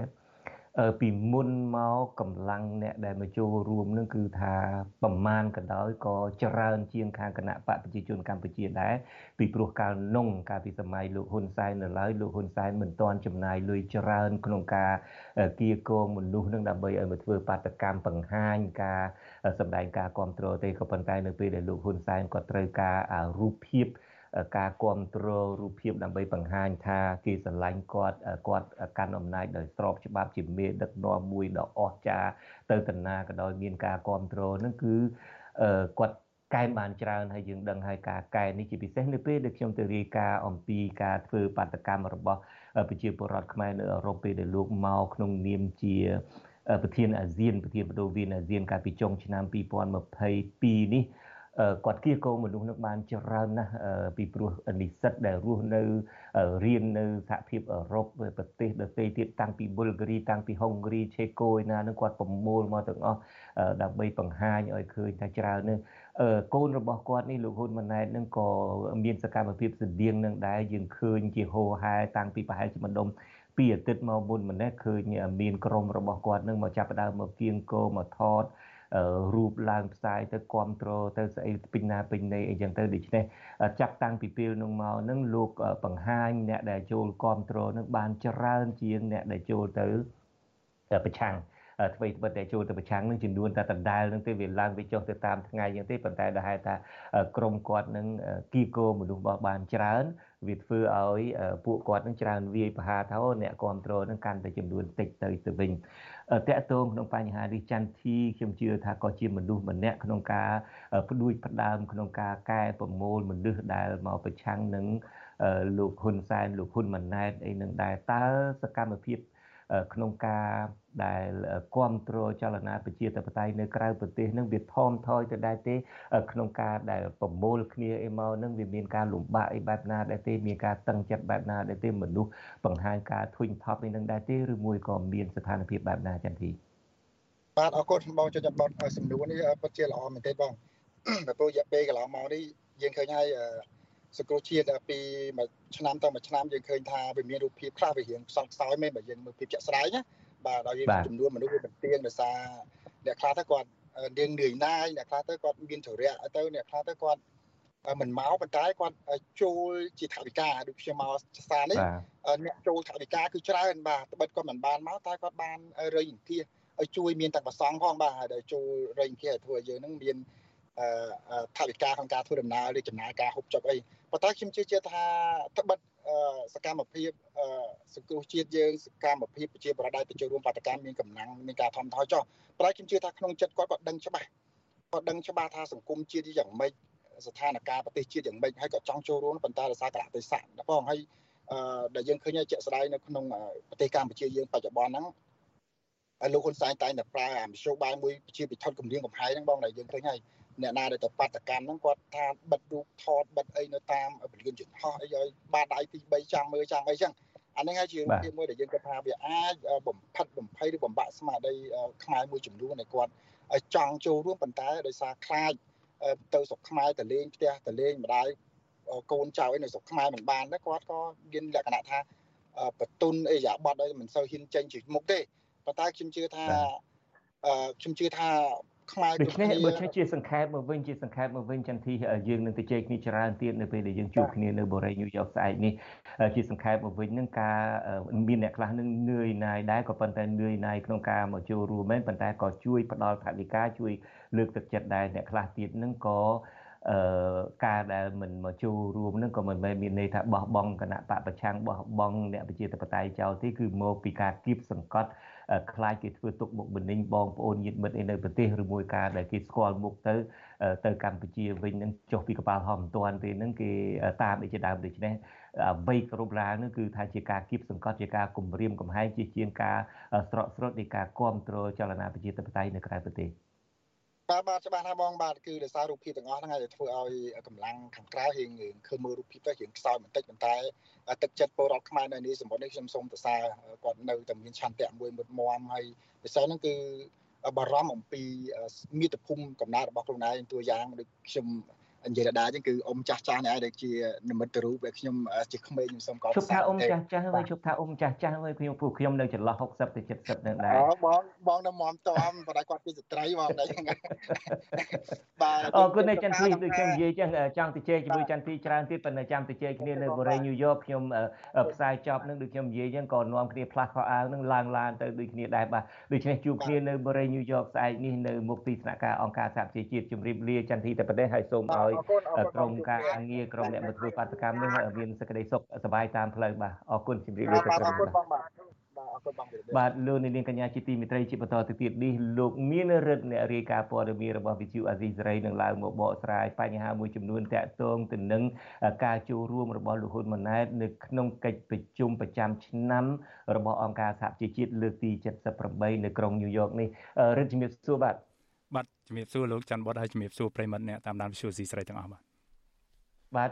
ពីមុនមកកម្លាំងអ្នកដែលមកចូលរួមនឹងគឺថាប្រមាណក៏ដោយក៏ច្រើនជាងខាងគណៈបកប្រជាជនកម្ពុជាដែរពីព្រោះកាលនងកាលពីសម័យលោកហ៊ុនសែននៅឡើយលោកហ៊ុនសែនមិនទាន់ចំណាយលុយច្រើនក្នុងការគៀកងមនុស្សនឹងដើម្បីឲ្យមកធ្វើបាតកម្មបង្ហាញការសម្ដែងការគ្រប់គ្រងទេក៏ប៉ុន្តែនៅពេលដែលលោកហ៊ុនសែនគាត់ត្រូវការរូបភាព ការគ្រប់គ្រងរូបភាពដើម្បីបង្ហាញថាគេស្រឡាញ់គាត់គាត់កាន់អំណាចដោយស្របច្បាប់ជាមេដឹកនាំមួយដ៏អស្ចារ្យទៅតាណាក៏ដោយមានការគ្រប់គ្រងនឹងគឺគាត់កែបានច្រើនហើយយើងដឹងហើយការកែនេះជាពិសេសនៅពេលដែលខ្ញុំទៅរាយការណ៍អំពីការធ្វើបាតកម្មរបស់ប្រជាពលរដ្ឋខ្មែរនៅអឺរ៉ុបពេលដែលលោកមកក្នុងនាមជាប្រធានអាស៊ានប្រធានបដូវអាស៊ានកាលពីចុងឆ្នាំ2022នេះ គាត់គៀកងមនុស្សនឹងបានច្រើនណាស់ពីព្រោះនិស្សិតដែលរស់នៅរៀននៅសហភាពអឺរ៉ុបប្រទេសដទៃទៀតតាំងពីប៊ុលហ្គារីតាំងពីហុងគ្រីឆេកូឯណានឹងគាត់ប្រមូលមកទាំងអស់ដើម្បីបង្ហាញឲ្យឃើញថាច្រើននឹងកូនរបស់គាត់នេះលោកហ៊ុនម៉ាណែតនឹងក៏មានសកម្មភាពស្តៀងនឹងដែរយើងឃើញជាហោហែតាំងពីប្រហែលជាម្ដុំពីអាទិត្យមកមុនម្នេះឃើញមានក្រុមរបស់គាត់នឹងមកចាប់ដើមមកគៀងគោមកថត រូបឡើងផ្សាយទៅគ្រប់គ្រងទៅស្អីពេញណាពេញណីអីចឹងទៅដូច្នេះចាប់តាំងពីពេលនោះមកនឹងលោកបង្ហាញអ្នកដែលចូលគ្រប់គ្រងនឹងបានច្រើនជាងអ្នកដែលចូលទៅប្រឆាំងអ្វីត្បិតតែចូលទៅប្រឆាំងនឹងចំនួនតែដដែលនឹងទេវាឡើងវាចុះទៅតាមថ្ងៃយ៉ាងទេប៉ុន្តែដែលហេតុថាក្រុមគាត់នឹងគីកោមនុស្សរបស់បានច្រើន វាធ្វើឲ្យពួកគាត់នឹងច្រើនវាយប្រហារថាអ្នកគ្រប់គ្រងនឹងកាន់តែចំនួនតិចទៅទៅវិញតកតងក្នុងបញ្ហានេះចន្ទធីខ្ញុំជឿថាក៏ជាមនុស្សម្នាក់ក្នុងការផ្ដួចផ្ដើមក្នុងការកែប្រមូលមនុស្សដែលមកប្រឆាំងនឹងលោកហ៊ុនសែនលោកហ៊ុនម៉ាណែតអីនឹងដែរតើសកម្មភាព ក្នុងការដែលគ្រប់គ្រងចលនាប្រជាធិបតេយ្យនៅក្រៅប្រទេសនឹងវាថមថយទៅដែរទេ ក្នុងការដែលប្រមូលគ្នាអីមកនឹងវាមានការលំបាកអីបែបណាដែរទេមានការតឹងចិត្តបែបណាដែរទេមនុស្សបង្ហាញការធុញថប់នេះនឹងដែរទេឬមួយក៏មានស្ថានភាពបែបណាចន្ទធីបាទអរគុណបងជួយចាំបត់សំណួរនេះពិតជាល្អមែនទេបងតែព្រោះរយៈពេលកន្លងមកនេះយើងឃើញហើយ សង្គ្រោះជាតិពីមួយឆ្នាំទៅមួយឆ្នាំយើងឃើញថាវាមានរូបភាពខ្លះវារៀងខ្សត់ខ្សោយមែនបើយើងមើលភាពជាក់ស្ដែងណាបាទដល់យើងចំនួនមនុស្សវាបន្ទៀងដោយសារអ្នកខ្លះទៅគាត់រៀងនឿយណាយអ្នកខ្លះទៅគាត់មានចរិយាទៅអ្នកខ្លះទៅគាត់មិនមកប៉ុន្តែគាត់ចូលជាថវិកាដូចខ្ញុំមកចសានេះអ្នកចូលថវិកាគឺច្រើនបាទត្បិតគាត់មិនបានមកតែគាត់បានរៃអង្គាសឲ្យជួយមានទាំងប្រសងផងបាទដែលចូលរៃអង្គាសឲ្យធ្វើឲ្យយើងនឹងមាន ថវិកាក្នុងការធ្វើដំណើរឬចំណាយការហូបចុកអីប៉ុន្តែខ្ញុំជឿជាក់ថាត្បិតសកម្មភាពសង្គ្រោះជាតិយើងសកម្មភាពប្រជាប្រដ្ឋដែលទៅចូលរួមបាតកម្មមានកម្លាំងមានការថមថយចុះប្រហែលខ្ញុំជឿថាក្នុងចិត្តគាត់គាត់ដឹងច្បាស់គាត់ដឹងច្បាស់ថាសង្គមជាតិយ៉ាងម៉េចស្ថានភាពប្រទេសជាតិយ៉ាងម៉េចហើយក៏ចង់ចូលរួមប៉ុន្តែដោយសារកលៈទេសៈណាបងហើយដែលយើងឃើញជាក់ស្ដែងនៅក្នុងប្រទេសកម្ពុជាយើងបច្ចុប្បន្នហ្នឹងលោកហ៊ុនសែនតែងតែប្រើអាមធ្យោបាយមួយជាពិធគម្រាមកំហែងហ្នឹងបងដែលយើងឃើញហើយ អ្នកណាដែលទៅបាតកម្មហ្នឹងគាត់ថាបិទរូបថតបិទអីនៅតាមពលានយន្តហោះអីឲ្យបាតដៃទី3ចាំមើលចាំអីចឹងអានេះហើយជារូបភាពមួយដែលយើងគិតថាវាអាចបំផិតបំភ័យឬបំបាក់ស្មារតីខ្មែរមួយចំនួនដែលគាត់ចង់ចូលរួមប៉ុន្តែដោយសារខ្លាចទៅស្រុកខ្មែរទៅលេងផ្ទះទៅលេងម្ដាយកូនចៅអីនៅស្រុកខ្មែរមិនបានដែរគាត់ក៏មានលក្ខណៈថាបតុនអីយ៉ាបត់អីមិនសូវហ៊ានចេញជាមុខទេប៉ុន្តែខ្ញុំជឿថាខ្ញុំជឿថា ខ្មែរដូច្នេះបើចេះជាសង្ខេបមកវិញជាសង្ខេបមកវិញចន្ទធីយើងនឹងទៅជែកគ្នាច្រើនទៀតនៅពេលដែលយើងជួបគ្នានៅបូរីញូវយ៉កស្អែកនេះជាសង្ខេបមកវិញនឹងការមានអ្នកខ្លះនឹងនឿយណាយដែរក៏ប៉ុន្តែនឿយណាយក្នុងការមកចូលរួមមែនប៉ុន្តែក៏ជួយផ្ដល់ថវិកាជួយលើកទឹកចិត្តដែរអ្នកខ្លះទៀតនឹងក៏អឺការដែលមិនមកចូលរួមនឹងក៏មិនមែនមានន័យថាបោះបង់គណៈបកប្រឆាំងបោះបង់អ្នកប្រជាធិបតេយ្យចោលទេគឺមកពីការគៀបសង្កត់ ខ្លាចគេធ្វើទុកបុកម្នេញបងប្អូនញាតិមិត្តឯនៅប្រទេសឬមួយការដែលគេស្គាល់មុខទៅទៅកម្ពុជាវិញនឹងចុះពីកប៉ាល់ហោះមិនទាន់ទេនឹងគេតាមអីជាដើមដូច្នេះអ្វីគ្រប់ឡើងនោះគឺថាជាការគៀបសង្កត់ជាការគំរាមកំហែងជាជាងការស្រកស្រត់នៃការគ្រប់គ្រងចលនាប្រជាធិបតេយ្យនៅក្រៅប្រទេស បាទបាទច្បាស់ណាស់បងបាទគឺដោយសាររូបភាពទាំងអស់ហ្នឹងអាចធ្វើឲ្យកម្លាំងខាងក្រៅរៀងឃើញមើលរូបភាពទៅរៀងខ្សោយបន្តិចប៉ុន្តែទឹកចិត្តពលរដ្ឋខ្មែរនៅនេះសម្បត្តិនេះខ្ញុំសូមសរសើរគាត់នៅតែមានឆន្ទៈមួយមុតមមហើយពិសេសហ្នឹងគឺបារម្ភអំពីមាតុភូមិកំណើតរបស់ខ្លួនឯងតួយ៉ាងដូចខ្ញុំ និយាយដដែលចឹងគឺអ៊ំចាស់ចាស់នេះឯងដែលជានិមិត្តរូបដែលខ្ញុំជាក្មេងខ្ញុំសូមកោតសរសើរជប់ថាអ៊ំចាស់ចាស់ហើយជប់ថាអ៊ំចាស់ចាស់ហើយខ្ញុំពួកខ្ញុំនៅចន្លោះ60ទៅ70នឹងដែរអូបងបងនៅមមតំបតែគាត់ជាស្ត្រីបងដែរបាទអរគុណនៅចន្ទទីដូចខ្ញុំនិយាយចឹងចង់ទៅជែកជាមួយចន្ទទីច្រើនទៀតប៉ុន្តែចាំទៅជែកគ្នានៅបូរីញូវយ៉កខ្ញុំផ្សាយចប់នឹងដូចខ្ញុំនិយាយចឹងក៏នាំគ្នាផ្លាស់ខោអាវនឹងឡើងឡានទៅដូចគ្នាដែរបាទដូច្នេះជួបគ្នានៅបូរីញូវយ៉កស្អែកនេះនៅមុខទីស្នាក់ការអង្គការសហប្រជាជាតិជម្រាបលាចន្ទទីតែប៉ុណ្ណេះហើយសូមឲ្យក្រមការងារក្រមអ្នកមកធ្វើបាតកម្មនេះមានសេចក្តីសុខសប្បាយតាមផ្លូវបាទអរគុណជម្រាបលាទៅក្រុមបាទបាទលោកនាងកញ្ញាជាទីមេត្រីជាបន្តទៅទៀតនេះលោកមានរិទ្ធអ្នករាយការណ៍ព័ត៌មានរបស់វិទ្យុអាស៊ីសេរីនឹងឡើងមកបកស្រាយបញ្ហាមួយចំនួនតាក់ទងទៅនឹងការចូលរួមរបស់លោកហ៊ុនម៉ាណែតនៅក្នុងកិច្ចប្រជុំប្រចាំឆ្នាំរបស់អង្គការសហជីវជាតិលើកទី78នៅក្រុងញូវយ៉កនេះរិទ្ធជំរាបសួរបាទបាទ ជំរាបសួរលោកច័ន្ទបុតហើយជំរាបសួរប្រិមត្តអ្នកតាមដានវិទ្យុស៊ីស្រីទាំងអស់បាទបាទ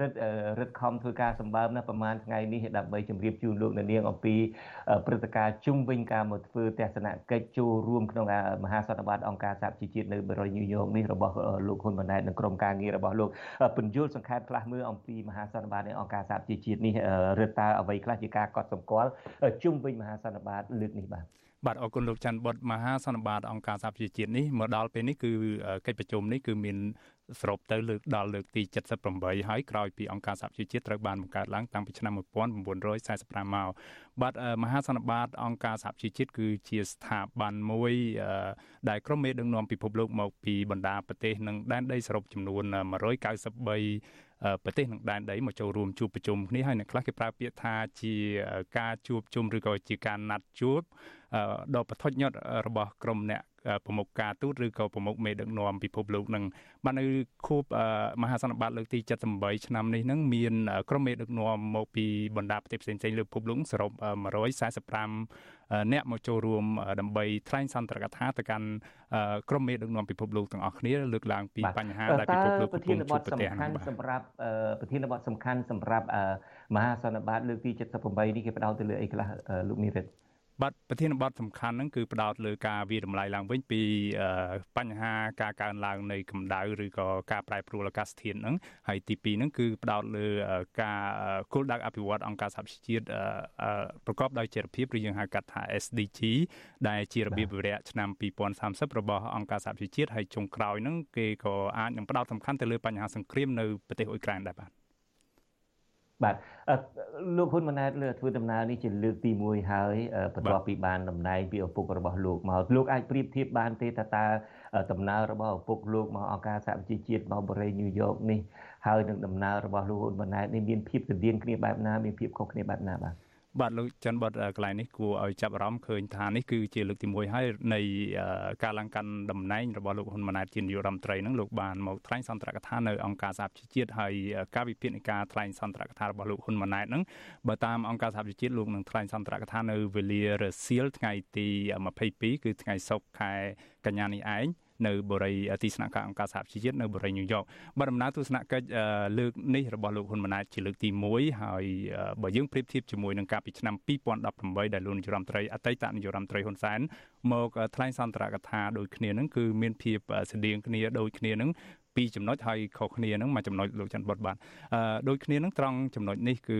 រឹតរឹតខំធ្វើការសម្បើមណាប្រហែលថ្ងៃនេះដើម្បីជម្រាបជូនលោកនាងអំពីព្រឹត្តិការណ៍ជុំវិញការមកធ្វើទស្សនកិច្ចចូលរួមក្នុងមហាសន្និបាតអង្គការសហជីវជាតិនៅបរិយាញូវយ៉កនេះរបស់លោកហ៊ុនម៉ាណែតនិងក្រុមការងាររបស់លោកពន្យល់សង្ខេបខ្លះមើលអំពីមហាសន្និបាតនៃអង្គការសហជីវជាតិនេះរឹតតើអ្វីខ្លះជាការកត់សម្គាល់ជុំវិញមហាសន្និបាតលើកនេះបាទ បាទអរគុណលោកច័ន្ទបុតមហាសន្និបាតអង្គការសហប្រជាជាតិនេះមកដល់ពេលនេះគឺកិច្ចប្រជុំនេះគឺមានសរុបទៅលើកដល់លើកទី78ហើយក្រោយពីអង្គការសហប្រជាជាតិត្រូវបានបង្កើតឡើងតាំងពីឆ្នាំ1945មកបាទមហាសន្និបាតអង្គការសហប្រជាជាតិគឺជាស្ថាប័នមួយដែលក្រុមមេដឹកនាំពិភពលោកមកពីបណ្ដាប្រទេសនិងដែនដីសរុបចំនួន193 ប្រទេសនិងដែនដីមកចូលរួមជួបប្រជុំគ្នាហើយអ្នកខ្លះគេប្រើពាក្យថាជាការជួបជុំឬក៏ជាការណាត់ជួបដ៏ប្រថុចញាត់របស់ក្រុមអ្នក ប្រមុខការទូតឬក៏ប្រមុខមេដឹកនាំពិភពលោកនឹងបាននៅខួបមហាសន្និបាតលើកទី78ឆ្នាំនេះនឹងមានក្រុមមេដឹកនាំមកពីបណ្ដាប្រទេសផ្សេងៗលើពិភពលោកសរុប145អ្នកមកចូលរួមដើម្បីថ្លែងសន្ទរកថាទៅកាន់ក្រុមមេដឹកនាំពិភពលោកទាំងអស់គ្នាលើកឡើងពីបញ្ហាដែលពិភពលោកកំពុងជួបប្រទះហ្នឹងបាទសម្រាប់ប្រធានបទសំខាន់សម្រាប់មហាសន្និបាតលើកទី78នេះគេផ្ដោតទៅលើអីខ្លះលោកមីរិទ្ធ បាទប្រធានបទសំខាន់ហ្នឹងគឺផ្ដោតលើការវិរំលាយឡើងវិញពីបញ្ហាការកើនឡើងនៃកម្ដៅឬក៏ការប្រែប្រួលអាកាសធាតុហ្នឹងហើយទី2ហ្នឹងគឺផ្ដោតលើការគោលដៅអភិវឌ្ឍអង្គការសហប្រជាជាតិប្រកបដោយចីរភាពឬយើងហៅកាត់ថា SDG ដែលជារបៀបវិរៈឆ្នាំ2030របស់អង្គការសហប្រជាជាតិហើយចុងក្រោយហ្នឹងគេក៏អាចនឹងផ្ដោតសំខាន់ទៅលើបញ្ហាសង្គ្រាមនៅប្រទេសអ៊ុយក្រែនដែរបាទ បាទលោកហ៊ុនម៉ាណែតលើធ្វើដំណើរនេះជាលើកទី1ហើយបន្ទាប់ពីបានតំណែងពីឪពុករបស់លោកមកលោកអាចប្រៀបធៀបបានទេថាតើដំណើររបស់ឪពុកលោកមកអង្គការសហប្រជាជាតិមកបរិយាញូវយ៉កនេះហើយនឹងដំណើររបស់លោកហ៊ុនម៉ាណែតនេះមានភាពស្តៀងគ្នាបែបណាមានភាពខុសគ្នាបែបណាបាទ បាទលោកច័ន្ទបតកន្លែងនេះគួរឲ្យចាប់អារម្មណ៍ឃើញថានេះគឺជាលើកទី1ហើយនៃការឡើងកាន់តំណែងរបស់លោកហ៊ុនម៉ាណែតជានាយករដ្ឋមន្ត្រីនឹងលោកបានមកថ្លែងសន្ទរកថានៅអង្គការសហប្រជាជាតិហើយការវិភាគនៃការថ្លែងសន្ទរកថារបស់លោកហ៊ុនម៉ាណែតនឹងបើតាមអង្គការសហប្រជាជាតិលោកនឹងថ្លែងសន្ទរកថានៅវេលារសៀលថ្ងៃទី22គឺថ្ងៃសុក្រខែកញ្ញានេះឯង នៅបរិយាទីស្នាក់ការអង្គការសហជីវជាតិនៅបរិយាញូវយ៉កបាទដំណើរទស្សនកិច្ចលើកនេះរបស់លោកហ៊ុនម៉ាណែតជាលើកទី1ហើយបើយើងប្រៀបធៀបជាមួយនឹងកាលពីឆ្នាំ2018ដែលលោកនាយរដ្ឋមន្ត្រីអតីតនាយរដ្ឋមន្ត្រីហ៊ុនសែនមកថ្លែងសន្ទរកថាដូចគ្នានឹងគឺមានភាពស្តៀងគ្នាដូចគ្នានឹង ពីរចំណុចហើយខុសគ្នាហ្នឹងមួយចំណុចលោកច័ន្ទបុតបាទអឺដូចគ្នាហ្នឹងត្រង់ចំណុចនេះគឺ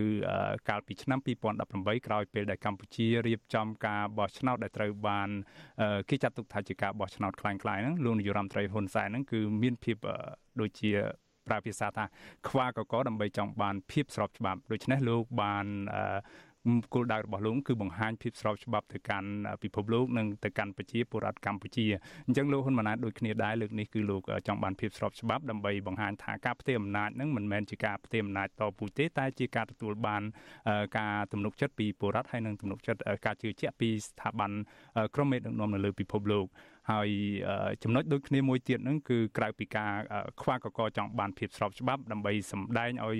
កាលពីឆ្នាំ2018ក្រោយពេលដែលកម្ពុជារៀបចំការបោះឆ្នោតដែលត្រូវបានគេចាត់ទុកថាជាការបោះឆ្នោតខ្លាំងៗហ្នឹងលោកនាយរដ្ឋមន្ត្រីហ៊ុនសែនហ្នឹងគឺមានភាពដូចជាប្រើភាសាថាខ្វះកកដើម្បីចង់បានភាពស្របច្បាប់ដូច្នេះលោកបានអឺ គោលដៅរបស់លោកគឺបង្ហាញភាពស្របច្បាប់ទៅកាន់ពិភពលោកនិងទៅកាន់ប្រជាពលរដ្ឋកម្ពុជាអញ្ចឹងលោកហ៊ុនម៉ាណែតដូចគ្នាដែរលើកនេះគឺលោកចង់បានភាពស្របច្បាប់ដើម្បីបង្ហាញថាការផ្ទេរអំណាចនឹងមិនមែនជាការផ្ទេរអំណាចតពូជទេតែជាការទទួលបានការទំនុកចិត្តពីពលរដ្ឋហើយនិងទំនុកចិត្តការជឿជាក់ពីស្ថាប័នក្រមមេដឹកនាំនៅលើពិភពលោកហើយចំណុចដូចគ្នាមួយទៀតហ្នឹងគឺក្រៅពីការខ្វះកកចង់បានភាពស្របច្បាប់ដើម្បីសម្ដែងឲ្យ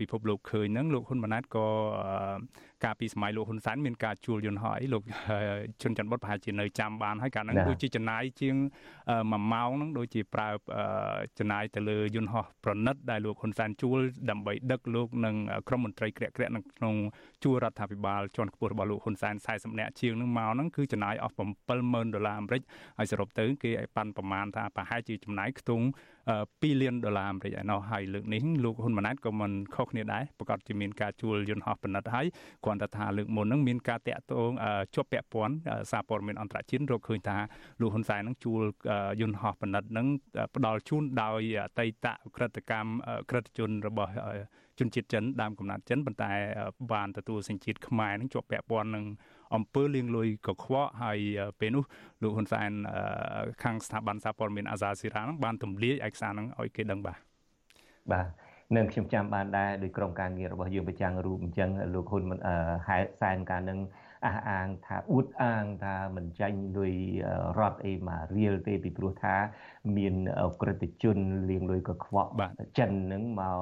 ពិភពលោកឃើញហ្នឹងលោកហ៊ុនម៉ាណែតក៏ កាលពីសម័យលោកហ៊ុនសែនមានការជួលយន្តហោះអីលោកជុនច័ន្ទបុតប្រហែលជានៅចាំបានហើយកាលហ្នឹងដូចជាចំណាយជាង1ម៉ោងហ្នឹងដូចជាប្រើចំណាយទៅលើយន្តហោះប្រណិតដែលលោកហ៊ុនសែនជួលដើម្បីដឹកលោកនិងក្រុមមន្ត្រីក្រាក់ក្រាក់នៅក្នុងជួររដ្ឋាភិបាលជាន់ខ្ពស់របស់លោកហ៊ុនសែន40នាក់ជាងហ្នឹងមកហ្នឹងគឺចំណាយអស់70000ដុល្លារអាមេរិកហើយសរុបទៅគេឲ្យប៉ាន់ប្រមាណថាប្រហែលជាចំណាយខ្ទង់ 2លានដុល្លារអាមេរិកឯណោះហើយលើកនេះលោកហ៊ុនម៉ាណែតក៏មិនខុសគ្នាដែរប្រកាសជាមានការជួលយន្តហោះបណ្ឌិតហើយគ្រាន់តែថាលើកមុនហ្នឹងមានការតាក់ទងជាប់ពាក់ព័ន្ធសារព័ត៌មានអន្តរជាតិរកឃើញថាលោកហ៊ុនសែនហ្នឹងជួលយន្តហោះបណ្ឌិតហ្នឹងផ្ដល់ជូនដោយអតីតក្រិតកម្មក្រិតជនរបស់ជនជាតិចិនដើមកំណត់ចិនប៉ុន្តែបានទទួលសញ្ជាតិខ្មែរនឹងជាប់ពាក់ព័ន្ធនឹង អំពើលាងលុយកខ្វក់ហើយពេលនោះលោកហ៊ុនសែនខាងស្ថាប័នសារព័ត៌មានអាហ្សាស៊ីរ៉ានឹងបានទម្លាយឯកសារនឹងឲ្យគេដឹងបាទបាទនឹងខ្ញុំចាំបានដែរដោយក្រុមការងាររបស់យើងប្រចាំងរូបអញ្ចឹងលោកហ៊ុនហែសែនការនឹងអះអាងថាអួតអាងថាមិនចាញ់លុយរត់អីមករៀលទេពីព្រោះថា មានក្រិតជនលាងលុយកខ្វក់ចិននឹងមក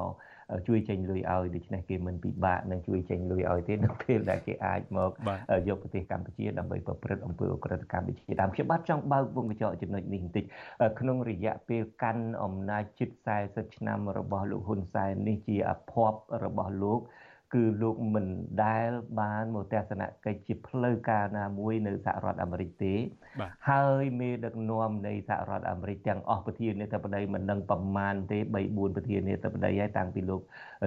ជួយចេញលុយឲ្យដូច្នេះគេមិនពិបាកនឹងជួយចេញលុយឲ្យទេនៅពេលដែលគេអាចមកយកប្រទេសកម្ពុជាដើម្បីប្រព្រឹត្តអំពើអក្រិតកម្មវិជាដើមខ្ញុំបាទចង់បើកវងកញ្ចក់ចំណុចនេះបន្តិចក្នុងរយៈពេលកាន់អំណាចជិត40ឆ្នាំរបស់លោកហ៊ុនសែននេះជាអភ័ព្វរបស់លោក គឺលោកមិនដែលបានមកទស្សនកិច្ចជាផ្លូវការណាមួយនៅសហរដ្ឋអាមេរិកទេ ហើយមេដឹកនាំនៃសហរដ្ឋអាមេរិកទាំងអស់ប្រធានាធិបតីមិនដឹងប្រមាណទេ3 4ប្រធានាធិបតីហើយតាំងពីលោក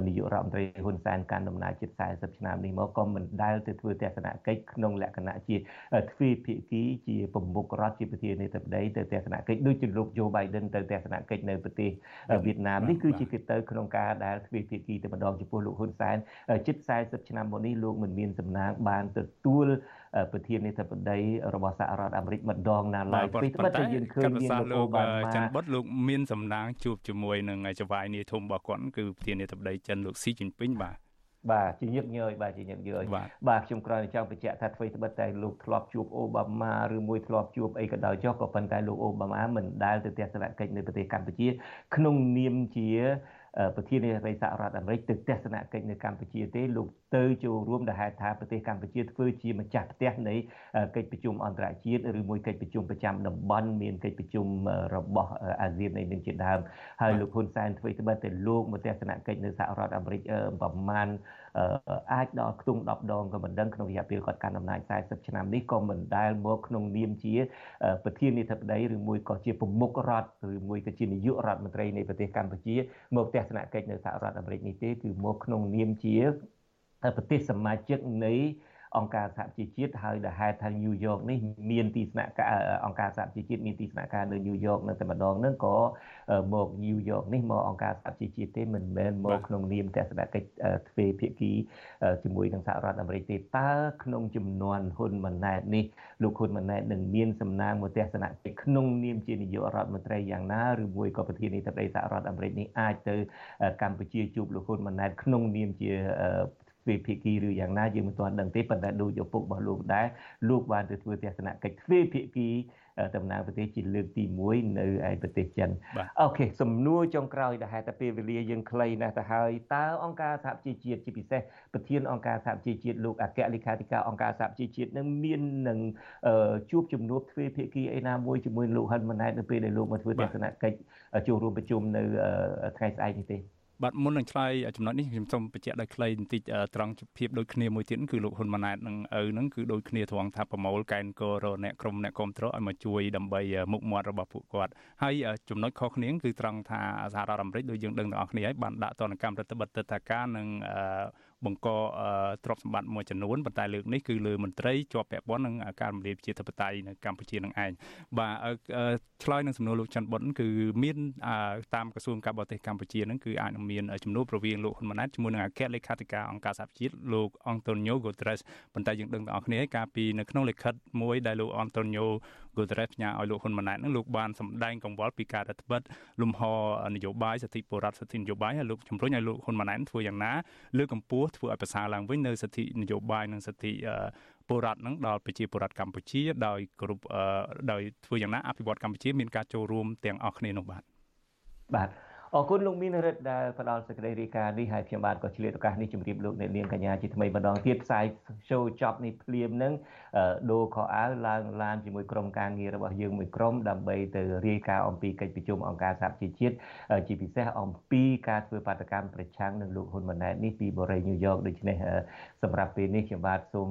នាយករដ្ឋមន្ត្រីហ៊ុនសែនកាន់ដំណើរជិត40ឆ្នាំនេះមកក៏មិនដែលទៅធ្វើទស្សនកិច្ចក្នុងលក្ខណៈជាទ្វេភាគីជាប្រមុខរដ្ឋជាប្រធានាធិបតីទៅទស្សនកិច្ចដូចជាលោកโจ Biden ទៅទស្សនកិច្ចនៅប្រទេសវៀតណាមនេះគឺជាគេទៅក្នុងការដែលទ្វេភាគីទៅម្ដងចំពោះលោកហ៊ុនសែនជិត40ឆ្នាំមកនេះលោកមិនមានសំណាងបានទទួលប្រធានាធិបតីរបស់សហរដ្ឋអាមេរិកម្ដងណាឡើយពីត្បិតតែយើងឃើញមានលោកអូបាម៉ាចិនបុតលោកមានសំណាងជួបជាមួយនឹងចៅហ្វាយនាធំរបស់គាត់គឺប្រធានាធិបតីចិនលោកស៊ីជីនពីងបាទបាទជាញឹកញយបាទជាញឹកញយបាទខ្ញុំគ្រាន់តែចង់បញ្ជាក់ថាអ្វីត្បិតតែលោកធ្លាប់ជួបអូបាម៉ាឬមួយធ្លាប់ជួបអីក៏ដោយចុះក៏ប៉ុន្តែលោកអូបាម៉ាមិនដែលទៅទស្សនកិច្ចនៅប្រទេសកម្ពុជា ក្នុងនាមជា ប្រធានាធិបតីសហរដ្ឋអាមេរិកទៅទស្សនកិច្ចនៅកម្ពុជាទេលោកទៅចូលរួមដែលហេតុថាប្រទេសកម្ពុជាធ្វើជាម្ចាស់ផ្ទះនៃកិច្ចប្រជុំអន្តរជាតិឬមួយកិច្ចប្រជុំប្រចាំតំបន់មានកិច្ចប្រជុំរបស់អាស៊ាននៃនឹងជាដើមហើយលោកហ៊ុនសែនធ្វើត្បិតតែលោកមកទស្សនកិច្ចនៅសហរដ្ឋអាមេរិកប្រមាណ អាចដល់ខ្ទង់10ដងក៏មិនដឹងក្នុងរយៈពេលគាត់កាន់អំណាច40ឆ្នាំនេះក៏មិនដែលមកក្នុងនាមជាប្រធានាធិបតីឬមួយក៏ជាប្រមុខរដ្ឋឬមួយក៏ជានាយករដ្ឋមន្ត្រីនៃប្រទេសកម្ពុជាមកទស្សនកិច្ចនៅសហរដ្ឋអាមេរិកនេះទេគឺមកក្នុងនាមជាប្រទេសសមាជិកនៃ អង្គការសហជីវជាតិហើយដែលហេតុថាញូវយ៉កនេះមានទីស្នាក់ការអង្គការសហជីវជាតិមានទីស្នាក់ការនៅញូវយ៉កនៅតែម្ដងហ្នឹងក៏មកញូវយ៉កនេះមកអង្គការសហជីវជាតិទេមិនមែនមកក្នុងនាមទស្សនកិច្ចទ្វេភាគីជាមួយនឹងសហរដ្ឋអាមេរិកទេតើក្នុងចំនួនហ៊ុនម៉ាណែតនេះលោកហ៊ុនម៉ាណែតនឹងមានសំណាងមកទស្សនកិច្ចក្នុងនាមជានាយករដ្ឋមន្ត្រីយ៉ាងណាឬមួយក៏ប្រធានាធិបតីសហរដ្ឋអាមេរិកនេះអាចទៅកម្ពុជាជួបលោកហ៊ុនម៉ាណែតក្នុងនាមជា ទ្វេភាគីឬយ៉ាងណាយើងមិនទាន់ដឹងទេប៉ុន្តែដូចឪពុករបស់លោកដែរលោកបានទៅធ្វើទស្សនកិច្ចទ្វេភាគីតំណាងប្រទេសជាលើកទី1នៅឯប្រទេសចិនអូខេសំណួរចុងក្រោយដែលហេតុតែពេលវេលាយើងខ្លីណាស់ទៅហើយតើអង្គការសហជីវជាតិជាពិសេសប្រធានអង្គការសហជីវជាតិលោកអគ្គលេខាធិការអង្គការសហជីវជាតិនឹងមាននឹងជួបជំនួបទ្វេភាគីឯណាមួយជាមួយលោកហ៊ុនម៉ាណែតនៅពេលដែលលោកមកធ្វើទស្សនកិច្ចចូលរួមប្រជុំនៅថ្ងៃស្អែកនេះទេ បាទមុននឹងឆ្លើយចំណុចនេះខ្ញុំសូមបញ្ជាក់ដោយខ្លីបន្តិចត្រង់ភាពដូចគ្នាមួយទៀតគឺលោកហ៊ុនម៉ាណែតនិងឪនឹងគឺដូចគ្នាត្រង់ថាប្រមូលកែនកោរអ្នកក្រុមអ្នកគ្រប់គ្រងឲ្យមកជួយដើម្បីមុខមាត់របស់ពួកគាត់ហើយចំណុចខុសគ្នាគឺត្រង់ថាសហរដ្ឋអាមេរិកដូចយើងដឹងទាំងអស់គ្នាហើយបានដាក់ទណ្ឌកម្មរដ្ឋបិទទឹកការនឹង បង្កទ្រព្យសម្បត្តិមួយចំនួនប៉ុន្តែលើកនេះគឺលើមន្ត្រីជាប់ពាក់ព័ន្ធនឹងការរំលាយប្រជាធិបតេយ្យនៅកម្ពុជានឹងឯងបាទឆ្លើយនឹងសំណួរលោកច័ន្ទបុតគឺមានតាមក្រសួងការបរទេសកម្ពុជានឹងគឺអាចនឹងមានជំនួបរវាងលោកហ៊ុនម៉ាណែតជាមួយនឹងអគ្គលេខាធិការអង្គការសហប្រជាជាតិលោកអង់តូញ៉ូហ្គូត្រេសប៉ុន្តែយើងដឹងទាំងអស់គ្នាកាលពីនៅក្នុងលិខិតមួយដែលលោកអង់តូញ៉ូ Guterres ផ្ញើឲ្យលោកហ៊ុនម៉ាណែតនឹងលោកបានសម្ដែងកង្វល់ពីការរដ្ឋបិទលំហនយោបាយសិទ្ធិពលរដ្ឋសិទ្ធិនយោបាយហើយលោកជំរុញឲ្យលោកហ៊ុនម៉ាណែតធ្វើយ៉ាងណាលើកកម្ពស់ធ្វើឲ្យប្រសើរឡើងវិញនៅសិទ្ធិនយោបាយនិងសិទ្ធិពលរដ្ឋនឹងដល់ប្រជាពលរដ្ឋកម្ពុជាដោយគ្រប់ដោយធ្វើយ៉ាងណាអភិវឌ្ឍកម្ពុជាមានការចូលរួមទាំងអស់គ្នានោះបាទបាទ អរគុណលោកមីនរិទ្ធដែលផ្ដល់សេចក្តីរាយការណ៍នេះហើយខ្ញុំបាទក៏ឆ្លៀតឱកាសនេះជម្រាបលោកអ្នកនាងកញ្ញាជាថ្មីម្ដងទៀតផ្សាយ show ចប់នេះភ្លាមនឹងដូរខោអាវឡើងឡានជាមួយក្រុមការងាររបស់យើងមួយក្រុមដើម្បីទៅរាយការណ៍អំពីកិច្ចប្រជុំអង្គការសហជីវជាតិជាពិសេសអំពីការធ្វើបាតកម្មប្រឆាំងនឹងលោកហ៊ុនម៉ាណែតនេះពីបូរីញូវយ៉កដូច្នេះសម្រាប់ពេលនេះខ្ញុំបាទសូម